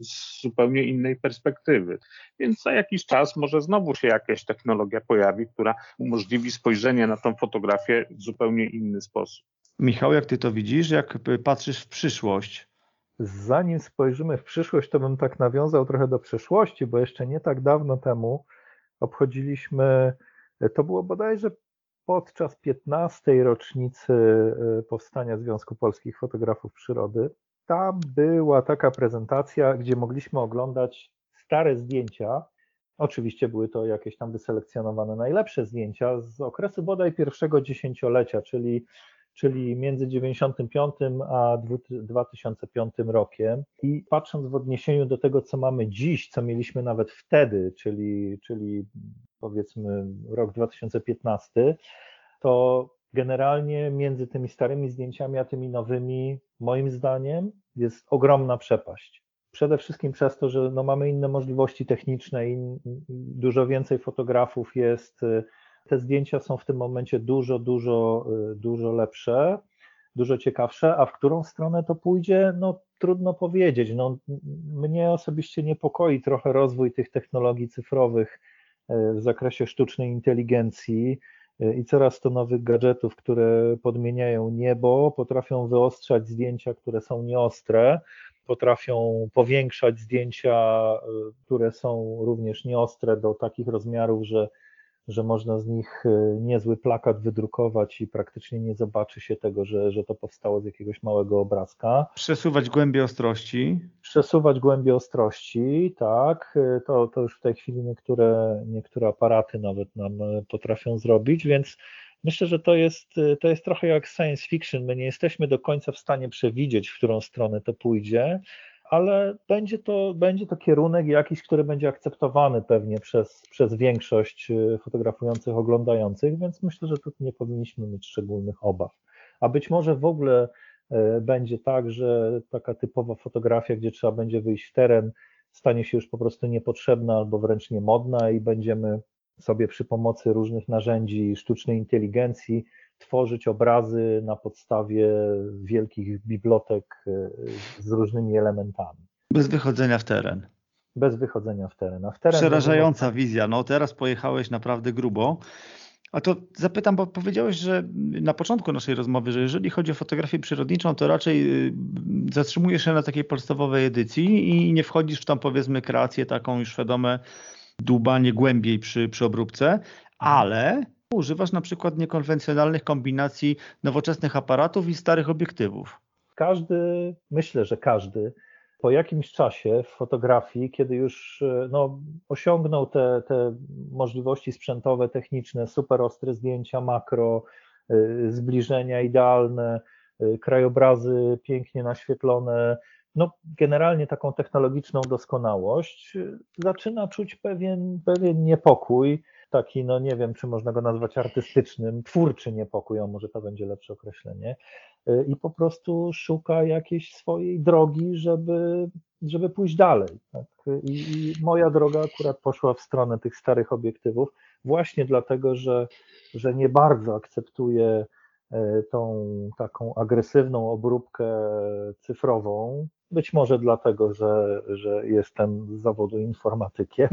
z zupełnie innej perspektywy. Więc za jakiś czas może znowu się jakaś technologia pojawi, która umożliwi spojrzenie na tą fotografię w zupełnie inny sposób. Michał, jak ty to widzisz, jak patrzysz w przyszłość? Zanim spojrzymy w przyszłość, to bym tak nawiązał trochę do przeszłości, bo jeszcze nie tak dawno temu obchodziliśmy, to było bodajże podczas 15. rocznicy e, powstania Związku Polskich Fotografów Przyrody. Tam była taka prezentacja, gdzie mogliśmy oglądać stare zdjęcia. Oczywiście były to jakieś tam wyselekcjonowane najlepsze zdjęcia z okresu bodaj pierwszego dziesięciolecia, czyli, czyli między 95 a 2005 rokiem. I patrząc w odniesieniu do tego, co mamy dziś, co mieliśmy nawet wtedy, czyli, czyli powiedzmy rok 2015, to generalnie między tymi starymi zdjęciami a tymi nowymi, moim zdaniem, jest ogromna przepaść. Przede wszystkim przez to, że no mamy inne możliwości techniczne i dużo więcej fotografów jest. Te zdjęcia są w tym momencie dużo, dużo, dużo lepsze, dużo ciekawsze, a w którą stronę to pójdzie, no trudno powiedzieć. No, mnie osobiście niepokoi trochę rozwój tych technologii cyfrowych e, w zakresie sztucznej inteligencji i coraz to nowych gadżetów, które podmieniają niebo, potrafią wyostrzać zdjęcia, które są nieostre, potrafią powiększać zdjęcia, y, które są również nieostre do takich rozmiarów, że że można z nich e, niezły plakat wydrukować i praktycznie nie zobaczy się tego, że, że to powstało z jakiegoś małego obrazka. Przesuwać głębie ostrości. Przesuwać głębie ostrości, tak. E, to, to już w tej chwili niektóre, niektóre aparaty nawet nam e, potrafią zrobić, więc myślę, że to jest, to jest trochę jak science fiction. My nie jesteśmy do końca w stanie przewidzieć, w którą stronę to pójdzie ale będzie to, będzie to kierunek jakiś, który będzie akceptowany pewnie przez, przez większość y, fotografujących, oglądających, więc myślę, że tu nie powinniśmy mieć szczególnych obaw. A być może w ogóle y, będzie tak, że taka typowa fotografia, gdzie trzeba będzie wyjść w teren, stanie się już po prostu niepotrzebna albo wręcz niemodna i będziemy sobie przy pomocy różnych narzędzi sztucznej inteligencji tworzyć obrazy na podstawie wielkich bibliotek e, z różnymi elementami. Bez wychodzenia w teren. Bez wychodzenia w teren. W teren Przerażająca wizja. No teraz pojechałeś naprawdę grubo. A to zapytam, bo powiedziałeś, że na początku naszej rozmowy, że jeżeli chodzi o fotografię przyrodniczą, to raczej y, zatrzymujesz się na takiej podstawowej edycji i nie wchodzisz w tam powiedzmy kreację taką już świadome dłubanie głębiej przy, przy obróbce, ale używasz na przykład niekonwencjonalnych kombinacji nowoczesnych aparatów i starych obiektywów? Każdy, myślę, że każdy po jakimś czasie w fotografii, kiedy już no, osiągnął te, te możliwości sprzętowe, techniczne, super ostre zdjęcia makro, zbliżenia idealne, krajobrazy pięknie naświetlone, no, generalnie taką technologiczną doskonałość, zaczyna czuć pewien, pewien niepokój, taki, no nie wiem, czy można go nazwać artystycznym, twórczy niepokój, a może to będzie lepsze określenie, i po prostu szuka jakiejś swojej drogi, żeby, żeby pójść dalej. Tak? I, I moja droga akurat poszła w stronę tych starych obiektywów, właśnie dlatego, że, że nie bardzo akceptuję e, tą taką agresywną obróbkę cyfrową, być może dlatego, że, że jestem z zawodu informatykiem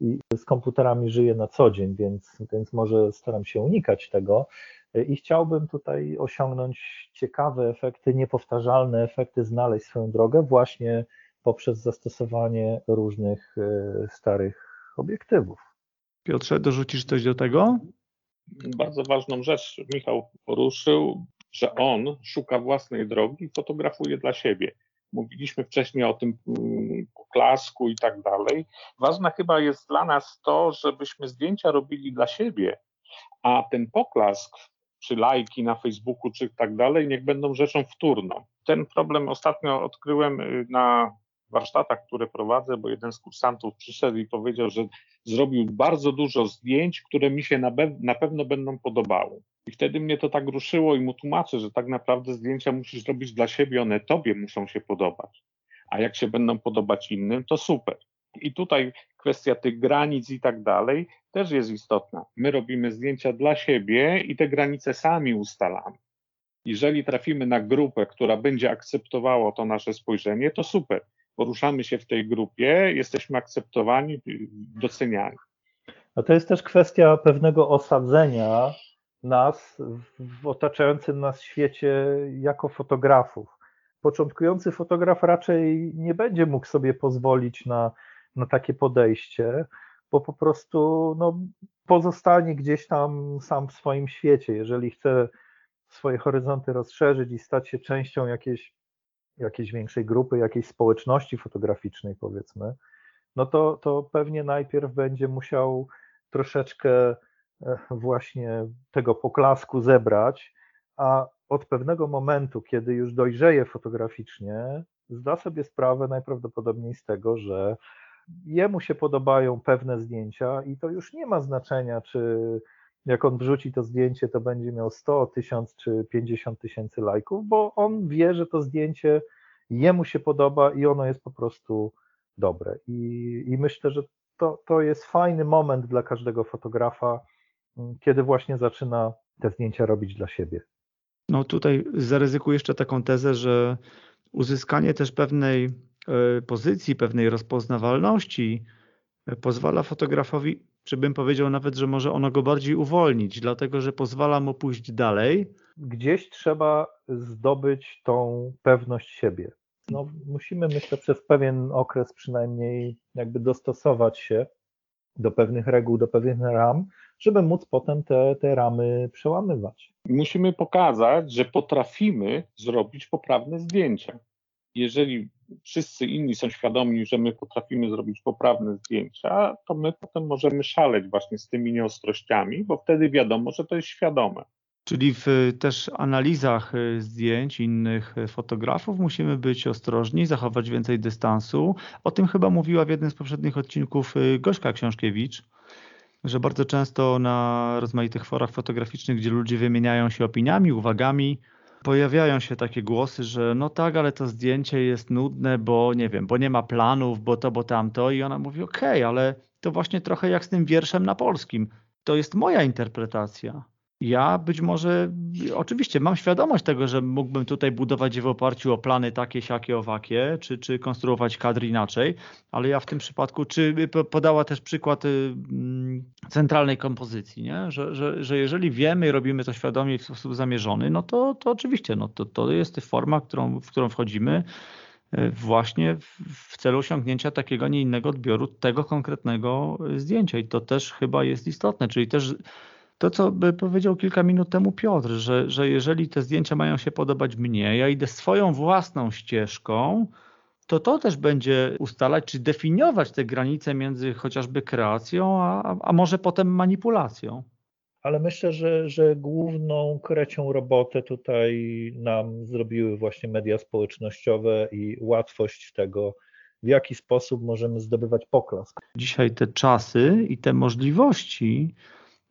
i z komputerami żyję na co dzień, więc, więc może staram się unikać tego. I chciałbym tutaj osiągnąć ciekawe efekty, niepowtarzalne efekty, znaleźć swoją drogę właśnie poprzez zastosowanie różnych e, starych obiektywów. Piotrze, dorzucisz coś do tego? Bardzo ważną rzecz Michał poruszył, że on szuka własnej drogi i fotografuje dla siebie. Mówiliśmy wcześniej o tym mm, poklasku i tak dalej. Ważne chyba jest dla nas to, żebyśmy zdjęcia robili dla siebie, a ten poklask czy lajki na Facebooku, czy tak dalej, niech będą rzeczą wtórną. Ten problem ostatnio odkryłem y, na warsztatach, które prowadzę, bo jeden z kursantów przyszedł i powiedział, że zrobił bardzo dużo zdjęć, które mi się na, na pewno będą podobały. I wtedy mnie to tak ruszyło i mu tłumaczę, że tak naprawdę zdjęcia musisz robić dla siebie, one tobie muszą się podobać. A jak się będą podobać innym, to super. I tutaj kwestia tych granic i tak dalej też jest istotna. My robimy zdjęcia dla siebie i te granice sami ustalamy. Jeżeli trafimy na grupę, która będzie akceptowała to nasze spojrzenie, to super. Poruszamy się w tej grupie, jesteśmy akceptowani, doceniani. No to jest też kwestia pewnego osadzenia nas w otaczającym nas świecie jako fotografów. Początkujący fotograf raczej nie będzie mógł sobie pozwolić na, na takie podejście, bo po prostu no, pozostanie gdzieś tam sam w swoim świecie. Jeżeli chce swoje horyzonty rozszerzyć i stać się częścią jakiejś, jakiejś większej grupy, jakiejś społeczności fotograficznej, powiedzmy, no to, to pewnie najpierw będzie musiał troszeczkę e, właśnie tego poklasku zebrać, a od pewnego momentu, kiedy już dojrzeje fotograficznie, zda sobie sprawę najprawdopodobniej z tego, że jemu się podobają pewne zdjęcia i to już nie ma znaczenia, czy jak on wrzuci to zdjęcie, to będzie miał 100, 1000 czy 50 tysięcy lajków, bo on wie, że to zdjęcie jemu się podoba i ono jest po prostu dobre. I, i myślę, że to, to jest fajny moment dla każdego fotografa, mm, kiedy właśnie zaczyna te zdjęcia robić dla siebie. No tutaj zaryzykuję jeszcze taką tezę, że uzyskanie też pewnej E, pozycji, pewnej rozpoznawalności e, pozwala fotografowi, czy bym powiedział nawet, że może ono go bardziej uwolnić, dlatego że pozwala mu pójść dalej. Gdzieś trzeba zdobyć tą pewność siebie. No, musimy, myślę, przez pewien okres przynajmniej jakby dostosować się do pewnych reguł, do pewnych ram, żeby móc potem te, te ramy przełamywać. Musimy pokazać, że potrafimy zrobić poprawne zdjęcia. Jeżeli wszyscy inni są świadomi, że my potrafimy zrobić poprawne zdjęcia, to my potem możemy szaleć właśnie z tymi nieostrościami, bo wtedy wiadomo, że to jest świadome. Czyli w też analizach y, zdjęć innych fotografów musimy być ostrożni, zachować więcej dystansu. O tym chyba mówiła w jednym z poprzednich odcinków y, Gośka Książkiewicz, że bardzo często na rozmaitych forach fotograficznych, gdzie ludzie wymieniają się opiniami, uwagami, pojawiają się takie głosy, że no tak, ale to zdjęcie jest nudne, bo nie wiem, bo nie ma planów, bo to, bo tamto. I ona mówi, okej, okay, ale to właśnie trochę jak z tym wierszem na polskim. To jest moja interpretacja. Ja być może, oczywiście mam świadomość tego, że mógłbym tutaj budować w oparciu o plany takie, siakie, owakie, czy, czy konstruować kadr inaczej, ale ja w tym przypadku, czy podała też przykład y, mm, centralnej kompozycji, nie? Że, że, że jeżeli wiemy i robimy to świadomie w sposób zamierzony, no to, to oczywiście, no to, to jest forma, którą, w którą wchodzimy y, właśnie w celu osiągnięcia takiego, nie innego odbioru tego konkretnego zdjęcia i to też chyba jest istotne, czyli też to, co by powiedział kilka minut temu Piotr, że, że jeżeli te zdjęcia mają się podobać mnie, ja idę swoją własną ścieżką, to to też będzie ustalać, czy definiować te granice między chociażby kreacją, a, a może potem manipulacją. ale myślę, że, że główną krecią robotę tutaj nam zrobiły właśnie media społecznościowe i łatwość tego, w jaki sposób możemy zdobywać poklask. Dzisiaj te czasy i te możliwości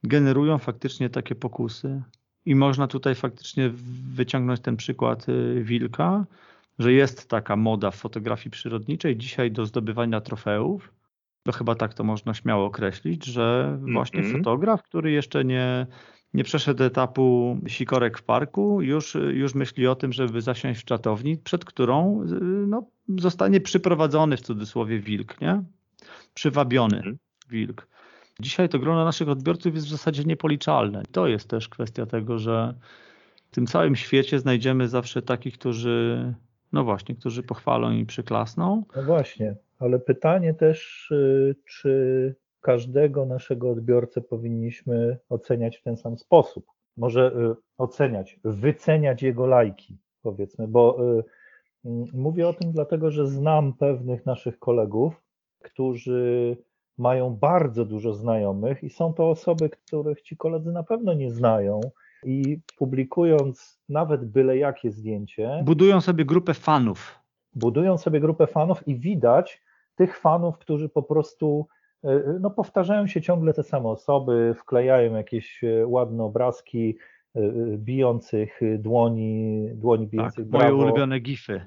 generują faktycznie takie pokusy. I można tutaj faktycznie wyciągnąć ten przykład y, wilka, że jest taka moda w fotografii przyrodniczej dzisiaj do zdobywania trofeów. To chyba tak to można śmiało określić, że właśnie mm -hmm. fotograf, który jeszcze nie, nie przeszedł etapu sikorek w parku, już, już myśli o tym, żeby zasiąść w czatowni, przed którą y, no, zostanie przyprowadzony w cudzysłowie wilk, nie? Przywabiony -hmm. wilk. Dzisiaj to grono naszych odbiorców jest w zasadzie niepoliczalne. To jest też kwestia tego, że w tym całym świecie znajdziemy zawsze takich, którzy, no właśnie, którzy pochwalą i przyklasną. No właśnie, ale pytanie też, y, czy każdego naszego odbiorcę powinniśmy oceniać w ten sam sposób. Może y, oceniać, wyceniać jego lajki, powiedzmy, bo y, mówię o tym dlatego, że znam pewnych naszych kolegów, którzy mają bardzo dużo znajomych i są to osoby, których ci koledzy na pewno nie znają. I publikując nawet byle jakie zdjęcie. Budują sobie grupę fanów. Budują sobie grupę fanów i widać tych fanów, którzy po prostu e, no, powtarzają się ciągle te same osoby, wklejają jakieś e, ładne obrazki e, bijących dłoni, dłoni bijących tak, Moje ulubione gify.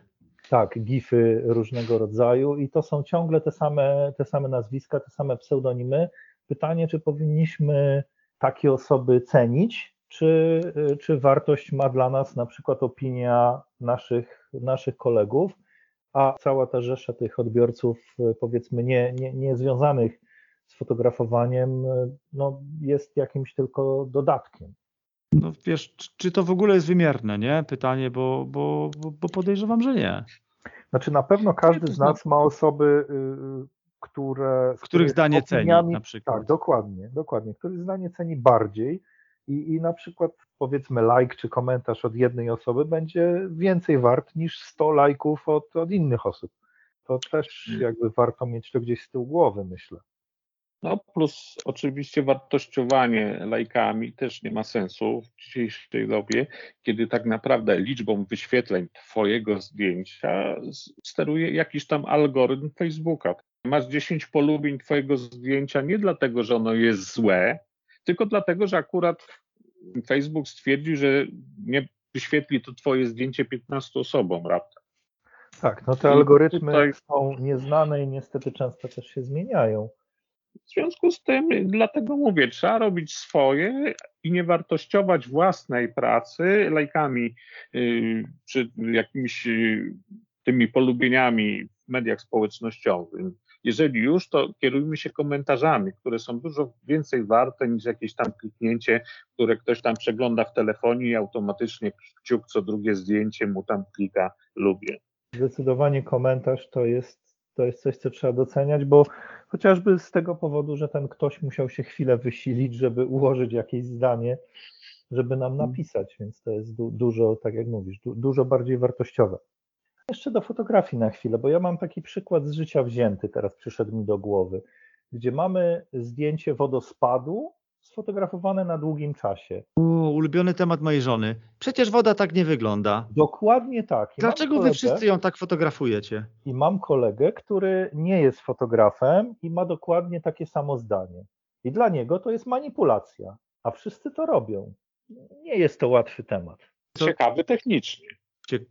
Tak, gify różnego rodzaju i to są ciągle te same, te same nazwiska, te same pseudonimy. Pytanie, czy powinniśmy takie osoby cenić, czy, czy wartość ma dla nas na przykład opinia naszych, naszych kolegów, a cała ta rzesza tych odbiorców, powiedzmy, nie, nie, nie związanych z fotografowaniem, no, jest jakimś tylko dodatkiem. No wiesz, czy to w ogóle jest wymierne, nie? Pytanie, bo, bo, bo podejrzewam, że nie. Znaczy na pewno każdy z nas ma osoby, y, y, które... Których zdanie ceni na przykład. Tak, dokładnie, dokładnie. Których zdanie ceni bardziej i, i na przykład powiedzmy like czy komentarz od jednej osoby będzie więcej wart niż 100 lajków od, od innych osób. To też hmm. jakby warto mieć to gdzieś z tyłu głowy, myślę. No plus oczywiście wartościowanie lajkami też nie ma sensu w dzisiejszej dobie, kiedy tak naprawdę liczbą wyświetleń Twojego zdjęcia steruje jakiś tam algorytm Facebooka. Masz 10 polubień Twojego zdjęcia nie dlatego, że ono jest złe, tylko dlatego, że akurat Facebook stwierdził, że nie wyświetli to Twoje zdjęcie 15 osobom raptem. Tak, no te algorytmy tutaj... są nieznane i niestety często też się zmieniają. W związku z tym, dlatego mówię, trzeba robić swoje i nie wartościować własnej pracy lajkami yy, czy jakimiś yy, tymi polubieniami w mediach społecznościowych. Jeżeli już, to kierujmy się komentarzami, które są dużo więcej warte niż jakieś tam kliknięcie, które ktoś tam przegląda w telefonie i automatycznie kciuk co drugie zdjęcie mu tam klika lubię. Zdecydowanie komentarz to jest to jest coś, co trzeba doceniać, bo chociażby z tego powodu, że ten ktoś musiał się chwilę wysilić, żeby ułożyć jakieś zdanie, żeby nam mhm. napisać, więc to jest du dużo, tak jak mówisz, du dużo bardziej wartościowe. Jeszcze do fotografii na chwilę, bo ja mam taki przykład z życia wzięty, teraz przyszedł mi do głowy, gdzie mamy zdjęcie wodospadu sfotografowane na długim czasie. O, ulubiony temat mojej żony. Przecież woda tak nie wygląda. Dokładnie tak. I Dlaczego kolegę, wy wszyscy ją tak fotografujecie? I mam kolegę, który nie jest fotografem i ma dokładnie takie samo zdanie. I dla niego to jest manipulacja, a wszyscy to robią. Nie jest to łatwy temat. Ciekawy technicznie.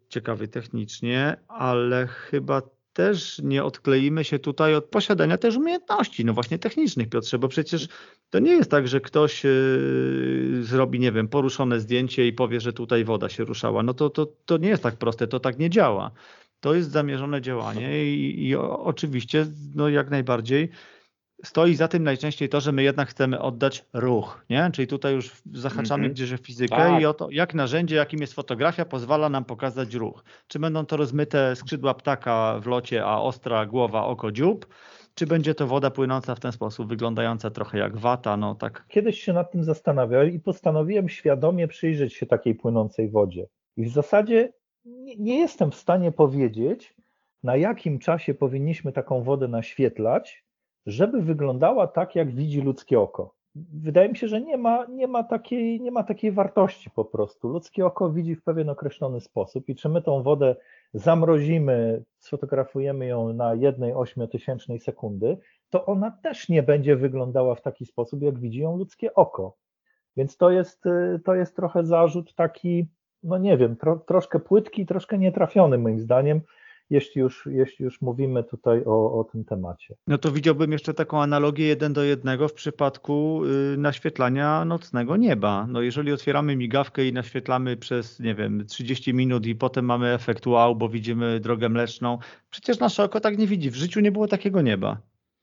Ciekawy technicznie, ale chyba też nie odkleimy się tutaj od posiadania też umiejętności, no właśnie technicznych, Piotrze, bo przecież to nie jest tak, że ktoś yy, zrobi, nie wiem, poruszone zdjęcie i powie, że tutaj woda się ruszała. No to, to, to nie jest tak proste, to tak nie działa. To jest zamierzone działanie i, i oczywiście, no jak najbardziej stoi za tym najczęściej to, że my jednak chcemy oddać ruch, nie? Czyli tutaj już zahaczamy mm -hmm. gdzieś w fizykę tak. i o to, jak narzędzie, jakim jest fotografia, pozwala nam pokazać ruch. Czy będą to rozmyte skrzydła ptaka w locie, a ostra głowa, oko, dziób, czy będzie to woda płynąca w ten sposób, wyglądająca trochę jak wata, no tak. Kiedyś się nad tym zastanawiałem i postanowiłem świadomie przyjrzeć się takiej płynącej wodzie. I w zasadzie nie, nie jestem w stanie powiedzieć, na jakim czasie powinniśmy taką wodę naświetlać, żeby wyglądała tak, jak widzi ludzkie oko. wydaje mi się, że nie ma, nie, ma takiej, nie ma takiej wartości po prostu. Ludzkie oko widzi w pewien określony sposób i czy my tą wodę zamrozimy, sfotografujemy ją na jednej ośmiotysięcznej sekundy, to ona też nie będzie wyglądała w taki sposób, jak widzi ją ludzkie oko. Więc to jest, to jest trochę zarzut taki, no nie wiem, tro, troszkę płytki, troszkę nietrafiony moim zdaniem, jeśli już, jeśli już mówimy tutaj o, o tym temacie. No to widziałbym jeszcze taką analogię jeden do jednego w przypadku y, naświetlania nocnego nieba. No jeżeli otwieramy migawkę i naświetlamy przez, nie wiem, 30 minut i potem mamy efekt wow, bo widzimy drogę mleczną, przecież nasze oko tak nie widzi. W życiu nie było takiego nieba.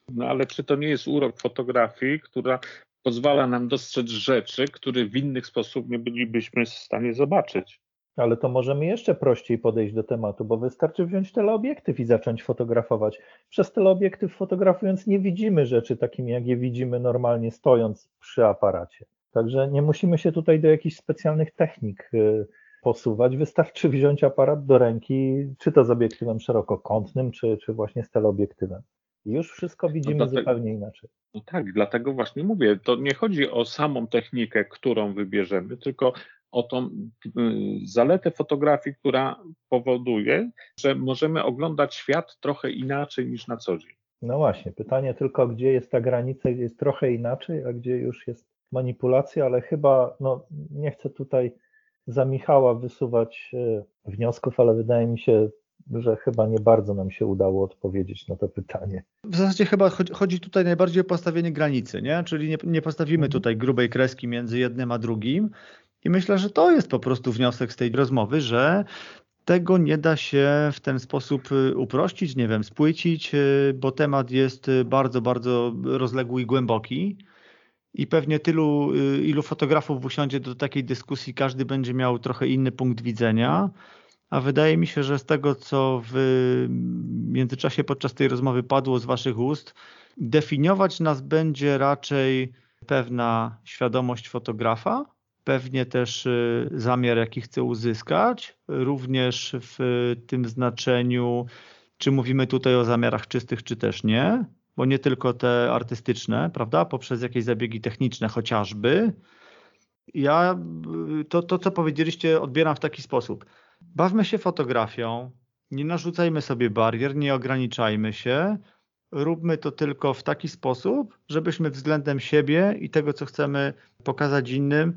No ale czy to nie jest urok fotografii, która pozwala nam dostrzec rzeczy, które w inny sposób nie bylibyśmy w stanie zobaczyć? Ale to możemy jeszcze prościej podejść do tematu, bo wystarczy wziąć teleobiektyw i zacząć fotografować. Przez teleobiektyw fotografując nie widzimy rzeczy takimi, jak je widzimy normalnie stojąc przy aparacie. Także nie musimy się tutaj do jakichś specjalnych technik y, posuwać. Wystarczy wziąć aparat do ręki, czy to z obiektywem szerokokątnym, czy, czy właśnie z teleobiektywem. Już wszystko widzimy no zupełnie inaczej. No tak, dlatego właśnie mówię, to nie chodzi o samą technikę, którą wybierzemy, tylko o tą y, zaletę fotografii, która powoduje, że możemy oglądać świat trochę inaczej niż na co dzień. No właśnie, pytanie tylko, gdzie jest ta granica, gdzie jest trochę inaczej, a gdzie już jest manipulacja, ale chyba, no nie chcę tutaj za Michała wysuwać y, wniosków, ale wydaje mi się, że chyba nie bardzo nam się udało odpowiedzieć na to pytanie. W zasadzie chyba chodzi tutaj najbardziej o postawienie granicy, nie? czyli nie, nie postawimy mhm. tutaj grubej kreski między jednym a drugim, i myślę, że to jest po prostu wniosek z tej rozmowy, że tego nie da się w ten sposób y, uprościć, nie wiem, spłycić, y, bo temat jest y, bardzo, bardzo rozległy i głęboki. I pewnie tylu, ilu fotografów usiądzie do takiej dyskusji, każdy będzie miał trochę inny punkt widzenia. A wydaje mi się, że z tego, co w międzyczasie podczas tej rozmowy padło z Waszych ust, definiować nas będzie raczej pewna świadomość fotografa, pewnie też y, zamiar, jaki chce uzyskać, również w tym znaczeniu, czy mówimy tutaj o zamiarach czystych, czy też nie, bo nie tylko te artystyczne, prawda, poprzez jakieś zabiegi techniczne chociażby. Ja to, to co powiedzieliście, odbieram w taki sposób. Bawmy się fotografią, nie narzucajmy sobie barier, nie ograniczajmy się, róbmy to tylko w taki sposób, żebyśmy względem siebie i tego, co chcemy pokazać innym,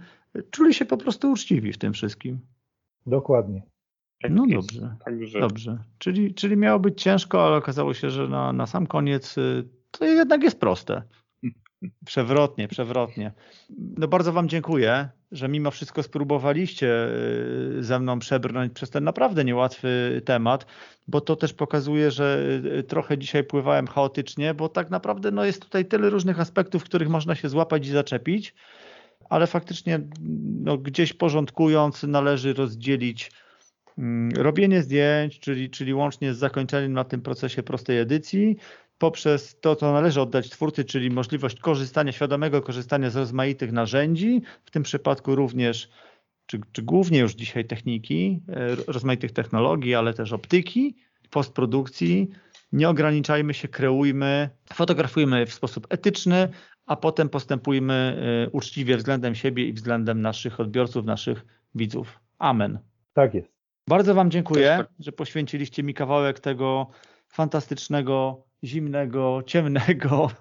czuli się po prostu uczciwi w tym wszystkim. Dokładnie. Tak no dobrze, Także... dobrze. Czyli, czyli miało być ciężko, ale okazało się, że na, na sam koniec y, to jednak jest proste. Przewrotnie, przewrotnie. No bardzo Wam dziękuję, że mimo wszystko spróbowaliście y, ze mną przebrnąć przez ten naprawdę niełatwy temat, bo to też pokazuje, że y, trochę dzisiaj pływałem chaotycznie, bo tak naprawdę no, jest tutaj tyle różnych aspektów, w których można się złapać i zaczepić ale faktycznie no, gdzieś porządkując należy rozdzielić mm, robienie zdjęć, czyli, czyli łącznie z zakończeniem na tym procesie prostej edycji, poprzez to, co należy oddać twórcy, czyli możliwość korzystania, świadomego korzystania z rozmaitych narzędzi, w tym przypadku również, czy, czy głównie już dzisiaj techniki, e, rozmaitych technologii, ale też optyki, postprodukcji. Nie ograniczajmy się, kreujmy, fotografujmy w sposób etyczny, a potem postępujmy y, uczciwie względem siebie i względem naszych odbiorców, naszych widzów. Amen. Tak jest. Bardzo Wam dziękuję, tak. że poświęciliście mi kawałek tego fantastycznego, zimnego, ciemnego,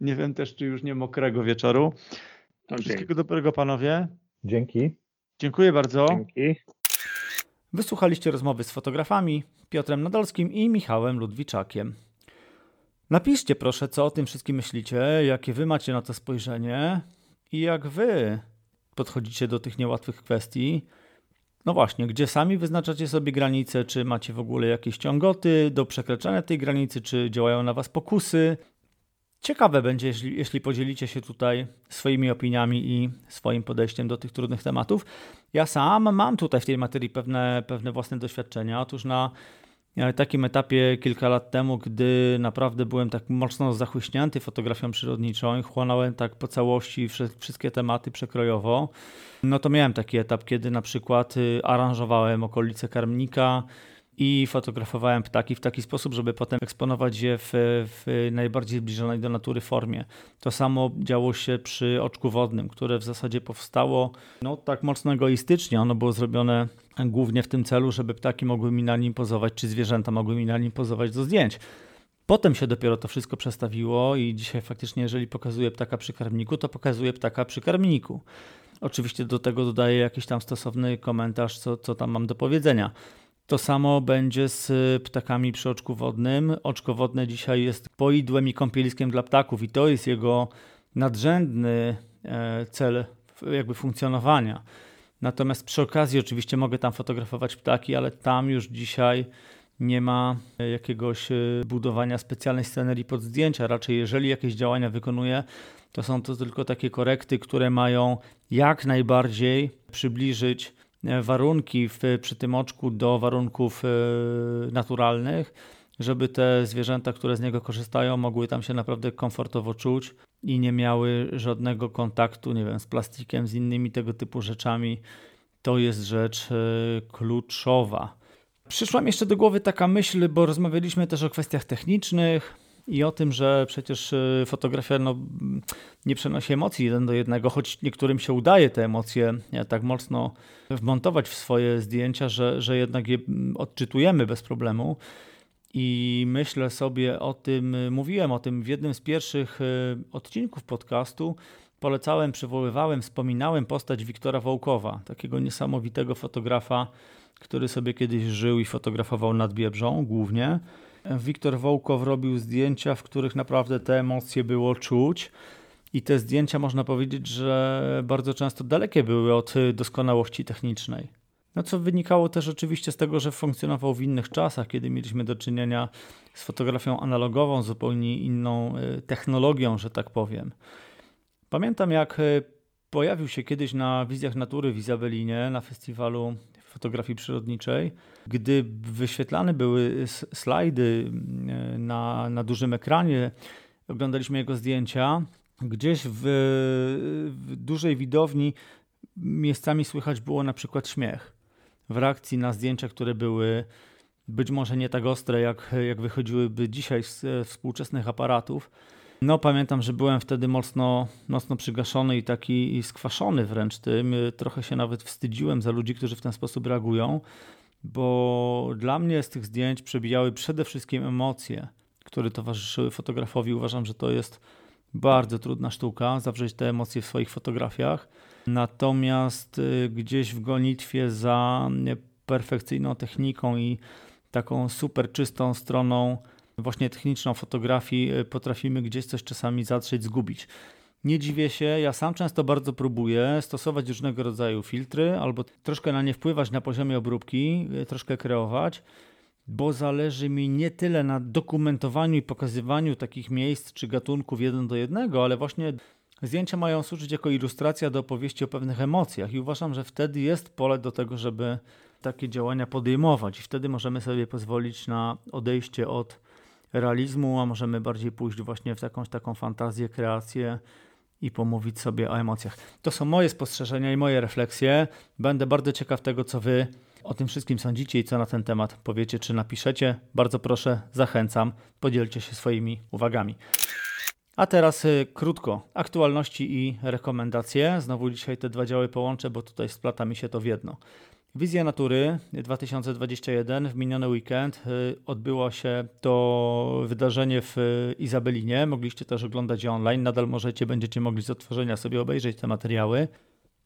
nie wiem też, czy już nie mokrego wieczoru. Okay. Wszystkiego dobrego, panowie. Dzięki. Dziękuję bardzo. Dzięki. Wysłuchaliście rozmowy z fotografami Piotrem Nadolskim i Michałem Ludwiczakiem. Napiszcie proszę, co o tym wszystkim myślicie, jakie wy macie na to spojrzenie i jak wy podchodzicie do tych niełatwych kwestii. No właśnie, gdzie sami wyznaczacie sobie granice, czy macie w ogóle jakieś ciągoty do przekraczania tej granicy, czy działają na was pokusy. Ciekawe będzie, jeśli, jeśli podzielicie się tutaj swoimi opiniami i swoim podejściem do tych trudnych tematów. Ja sam mam tutaj w tej materii pewne, pewne własne doświadczenia. Otóż na takim etapie kilka lat temu, gdy naprawdę byłem tak mocno zachłyśnięty fotografią przyrodniczą i chłonąłem tak po całości wszystkie tematy przekrojowo, no to miałem taki etap, kiedy na przykład y, aranżowałem okolice karmnika i fotografowałem ptaki w taki sposób, żeby potem eksponować je w, w najbardziej zbliżonej do natury formie. To samo działo się przy oczku wodnym, które w zasadzie powstało no, tak mocno egoistycznie. Ono było zrobione głównie w tym celu, żeby ptaki mogły mi na nim pozować, czy zwierzęta mogły mi na nim pozować do zdjęć. Potem się dopiero to wszystko przestawiło i dzisiaj faktycznie, jeżeli pokazuję ptaka przy karmniku, to pokazuję ptaka przy karmniku. Oczywiście do tego dodaję jakiś tam stosowny komentarz, co, co tam mam do powiedzenia. To samo będzie z ptakami przy oczku wodnym. Oczko wodne dzisiaj jest poidłem i kąpieliskiem dla ptaków i to jest jego nadrzędny e, cel jakby funkcjonowania. Natomiast przy okazji oczywiście mogę tam fotografować ptaki, ale tam już dzisiaj nie ma jakiegoś e, budowania specjalnej scenerii pod zdjęcia. Raczej jeżeli jakieś działania wykonuję, to są to tylko takie korekty, które mają jak najbardziej przybliżyć e, warunki w, przy tym oczku do warunków e, naturalnych, żeby te zwierzęta, które z niego korzystają, mogły tam się naprawdę komfortowo czuć i nie miały żadnego kontaktu, nie wiem, z plastikiem, z innymi tego typu rzeczami. To jest rzecz kluczowa. Przyszła mi jeszcze do głowy taka myśl, bo rozmawialiśmy też o kwestiach technicznych i o tym, że przecież y, fotografia no, nie przenosi emocji jeden do jednego, choć niektórym się udaje te emocje e, tak mocno wmontować w swoje zdjęcia, że, że jednak je odczytujemy bez problemu. I myślę sobie o tym, y, mówiłem o tym w jednym z pierwszych y, odcinków podcastu. Polecałem, przywoływałem, wspominałem postać Wiktora Wołkowa, takiego niesamowitego fotografa, który sobie kiedyś żył i fotografował nad Biebrzą głównie. Wiktor Wołkow robił zdjęcia, w których naprawdę te emocje było czuć. I te zdjęcia można powiedzieć, że bardzo często dalekie były od doskonałości technicznej. No co wynikało też oczywiście z tego, że funkcjonował w innych czasach, kiedy mieliśmy do czynienia z fotografią analogową, zupełnie inną e, technologią, że tak powiem. Pamiętam jak e, pojawił się kiedyś na Wizjach Natury w Izabelinie, na festiwalu fotografii przyrodniczej, gdy wyświetlane były slajdy e, na, na dużym ekranie, oglądaliśmy jego zdjęcia, gdzieś w, w dużej widowni miejscami słychać było na przykład śmiech w reakcji na zdjęcia, które były być może nie tak ostre, jak, jak wychodziłyby dzisiaj z współczesnych aparatów. No, pamiętam, że byłem wtedy mocno, mocno przygaszony i taki skwaszony wręcz tym. Trochę się nawet wstydziłem za ludzi, którzy w ten sposób reagują, bo dla mnie z tych zdjęć przebijały przede wszystkim emocje, które towarzyszyły fotografowi. Uważam, że to jest bardzo trudna sztuka, zawrzeć te emocje w swoich fotografiach. Natomiast y, gdzieś w gonitwie za perfekcyjną techniką i taką super czystą stroną właśnie techniczną fotografii y, potrafimy gdzieś coś czasami zatrzeć, zgubić. Nie dziwię się, ja sam często bardzo próbuję stosować różnego rodzaju filtry albo troszkę na nie wpływać na poziomie obróbki, y, troszkę kreować, bo zależy mi nie tyle na dokumentowaniu i pokazywaniu takich miejsc czy gatunków jeden do jednego, ale właśnie zdjęcia mają służyć jako ilustracja do opowieści o pewnych emocjach i uważam, że wtedy jest pole do tego, żeby takie działania podejmować i wtedy możemy sobie pozwolić na odejście od realizmu, a możemy bardziej pójść właśnie w jakąś taką fantazję, kreację i pomówić sobie o emocjach. To są moje spostrzeżenia i moje refleksje. Będę bardzo ciekaw tego, co wy o tym wszystkim sądzicie i co na ten temat powiecie, czy napiszecie. Bardzo proszę, zachęcam, podzielcie się swoimi uwagami. A teraz y, krótko, aktualności i rekomendacje. Znowu dzisiaj te dwa działy połączę, bo tutaj splata mi się to w jedno. Wizja Natury 2021 w miniony weekend y, odbyło się to wydarzenie w Izabelinie. Mogliście też oglądać je online. Nadal możecie, będziecie mogli z odtworzenia sobie obejrzeć te materiały.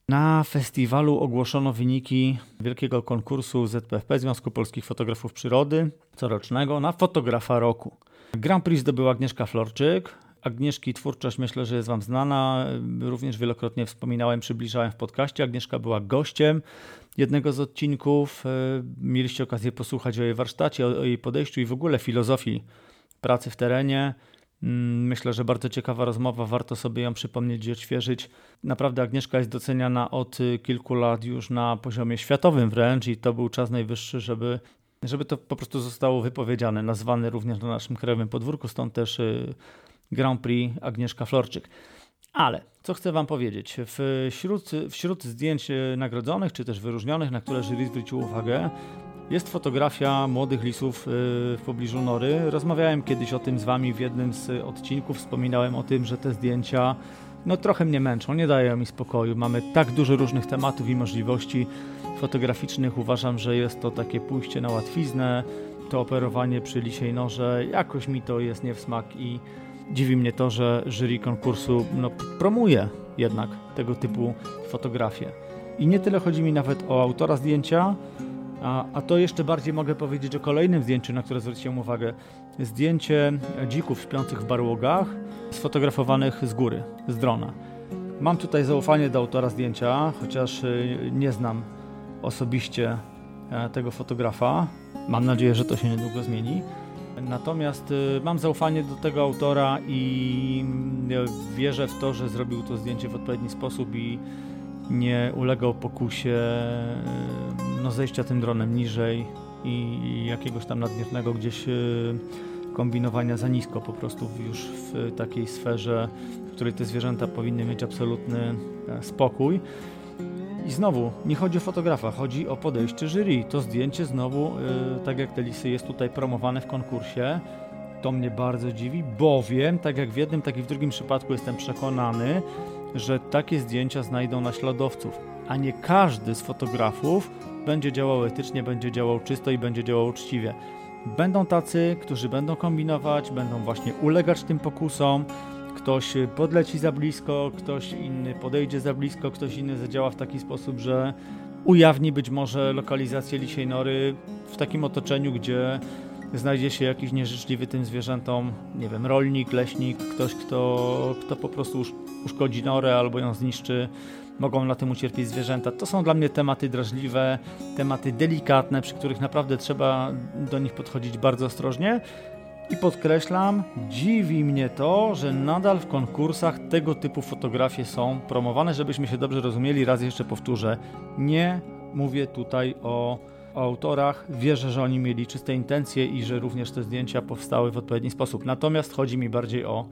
Na festiwalu ogłoszono wyniki wielkiego konkursu ZPFP Związku Polskich Fotografów Przyrody corocznego na fotografa roku. Grand Prix zdobyła Agnieszka Florczyk. Agnieszki twórczość myślę, że jest Wam znana. Również wielokrotnie wspominałem, przybliżałem w podcaście. Agnieszka była gościem jednego z odcinków. E, mieliście okazję posłuchać o jej warsztacie, o jej podejściu i w ogóle filozofii pracy w terenie. Mm, myślę, że bardzo ciekawa rozmowa, warto sobie ją przypomnieć i odświeżyć. Naprawdę Agnieszka jest doceniana od kilku lat już na poziomie światowym wręcz i to był czas najwyższy, żeby, żeby to po prostu zostało wypowiedziane, nazwane również na naszym krajowym podwórku, stąd też y, Grand Prix Agnieszka Florczyk. Ale co chcę Wam powiedzieć? Wśród, wśród zdjęć e, nagrodzonych czy też wyróżnionych, na które jury zwróciło uwagę, jest fotografia młodych lisów y, w pobliżu Nory. Rozmawiałem kiedyś o tym z Wami w jednym z odcinków. Wspominałem o tym, że te zdjęcia no, trochę mnie męczą, nie dają mi spokoju. Mamy tak dużo różnych tematów i możliwości fotograficznych. Uważam, że jest to takie pójście na łatwiznę, to operowanie przy lisiej noże. Jakoś mi to jest nie w smak i dziwi mnie to, że jury konkursu no, promuje jednak tego typu fotografie. I nie tyle chodzi mi nawet o autora zdjęcia, a, a to jeszcze bardziej mogę powiedzieć o kolejnym zdjęciu, na które zwróciłem uwagę. Zdjęcie dzików śpiących w barłogach, sfotografowanych z góry, z drona. Mam tutaj zaufanie do autora zdjęcia, chociaż y, nie znam osobiście e, tego fotografa. Mam nadzieję, że to się niedługo zmieni. Natomiast y, mam zaufanie do tego autora i y, wierzę w to, że zrobił to zdjęcie w odpowiedni sposób i nie ulegał pokusie no, zejścia tym dronem niżej i jakiegoś tam nadmiernego gdzieś y, kombinowania za nisko, po prostu już w takiej sferze, w której te zwierzęta powinny mieć absolutny e, spokój. I znowu, nie chodzi o fotografa, chodzi o podejście jury. To zdjęcie znowu, y, tak jak te lisy, jest tutaj promowane w konkursie. To mnie bardzo dziwi, bowiem, tak jak w jednym, tak i w drugim przypadku jestem przekonany, że takie zdjęcia znajdą naśladowców, a nie każdy z fotografów będzie działał etycznie, będzie działał czysto i będzie działał uczciwie. Będą tacy, którzy będą kombinować, będą właśnie ulegać tym pokusom. Ktoś podleci za blisko, ktoś inny podejdzie za blisko, ktoś inny zadziała w taki sposób, że ujawni być może lokalizację lisiej nory w takim otoczeniu, gdzie znajdzie się jakiś nieżyczliwy tym zwierzętom, nie wiem, rolnik, leśnik, ktoś, kto, kto po prostu uszkodzi norę albo ją zniszczy, mogą na tym ucierpieć zwierzęta. To są dla mnie tematy drażliwe, tematy delikatne, przy których naprawdę trzeba do nich podchodzić bardzo ostrożnie. I podkreślam, dziwi mnie to, że nadal w konkursach tego typu fotografie są promowane, żebyśmy się dobrze rozumieli. Raz jeszcze powtórzę, nie mówię tutaj o, o autorach. Wierzę, że oni mieli czyste intencje i że również te zdjęcia powstały w odpowiedni sposób. Natomiast chodzi mi bardziej o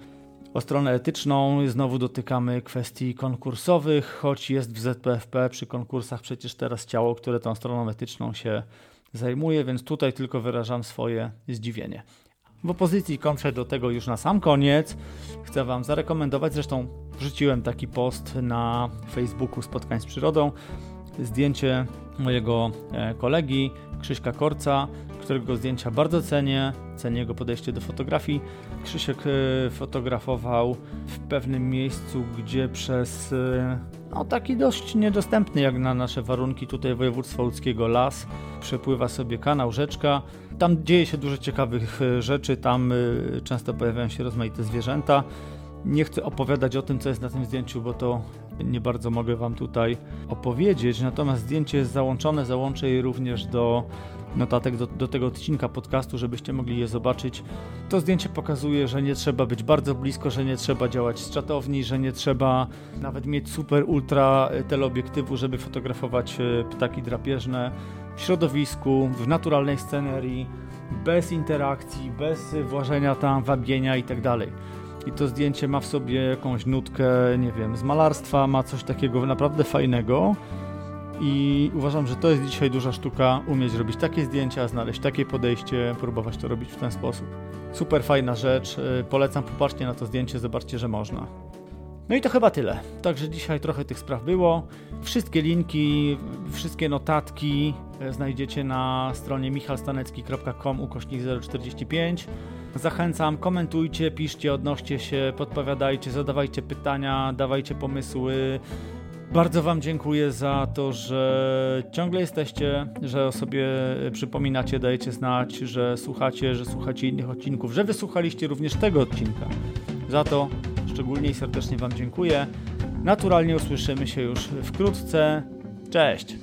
o stronę etyczną znowu dotykamy kwestii konkursowych, choć jest w ZPFP przy konkursach przecież teraz ciało, które tą stroną etyczną się zajmuje, więc tutaj tylko wyrażam swoje zdziwienie. W opozycji kontrze do tego już na sam koniec chcę Wam zarekomendować, zresztą wrzuciłem taki post na Facebooku Spotkań z Przyrodą, zdjęcie mojego e, kolegi Krzyśka Korca, którego zdjęcia bardzo cenię, cenię jego podejście do fotografii. Krzysiek e, fotografował w pewnym miejscu, gdzie przez e, no, taki dość niedostępny jak na nasze warunki tutaj województwa łódzkiego las przepływa sobie kanał, rzeczka. Tam dzieje się dużo ciekawych rzeczy, tam często pojawiają się rozmaite zwierzęta. Nie chcę opowiadać o tym, co jest na tym zdjęciu, bo to nie bardzo mogę Wam tutaj opowiedzieć. Natomiast zdjęcie jest załączone, załączę je również do notatek do, do, tego odcinka podcastu, żebyście mogli je zobaczyć. To zdjęcie pokazuje, że nie trzeba być bardzo blisko, że nie trzeba działać z czatowni, że nie trzeba nawet mieć super ultra teleobiektywu, żeby fotografować e, ptaki drapieżne w środowisku, w naturalnej scenerii, bez interakcji, bez włażenia tam, wabienia itd. Tak i to zdjęcie ma w sobie jakąś nutkę, nie wiem, z malarstwa, ma coś takiego naprawdę fajnego. I uważam, że to jest dzisiaj duża sztuka umieć robić takie zdjęcia, znaleźć takie podejście, próbować to robić w ten sposób. Super fajna rzecz. Y, polecam, popatrzcie na to zdjęcie, zobaczcie, że można. No i to chyba tyle. Także dzisiaj trochę tych spraw było. Wszystkie linki, wszystkie notatki y, znajdziecie na stronie michalstanecki.com ukośnik 045. Zachęcam, komentujcie, piszcie, odnoście się, podpowiadajcie, zadawajcie pytania, dawajcie pomysły. Bardzo Wam dziękuję za to, że ciągle jesteście, że o sobie przypominacie, dajecie znać, że słuchacie, że słuchacie innych odcinków, że wysłuchaliście również tego odcinka. Za to szczególnie i serdecznie Wam dziękuję. Naturalnie usłyszymy się już wkrótce. Cześć!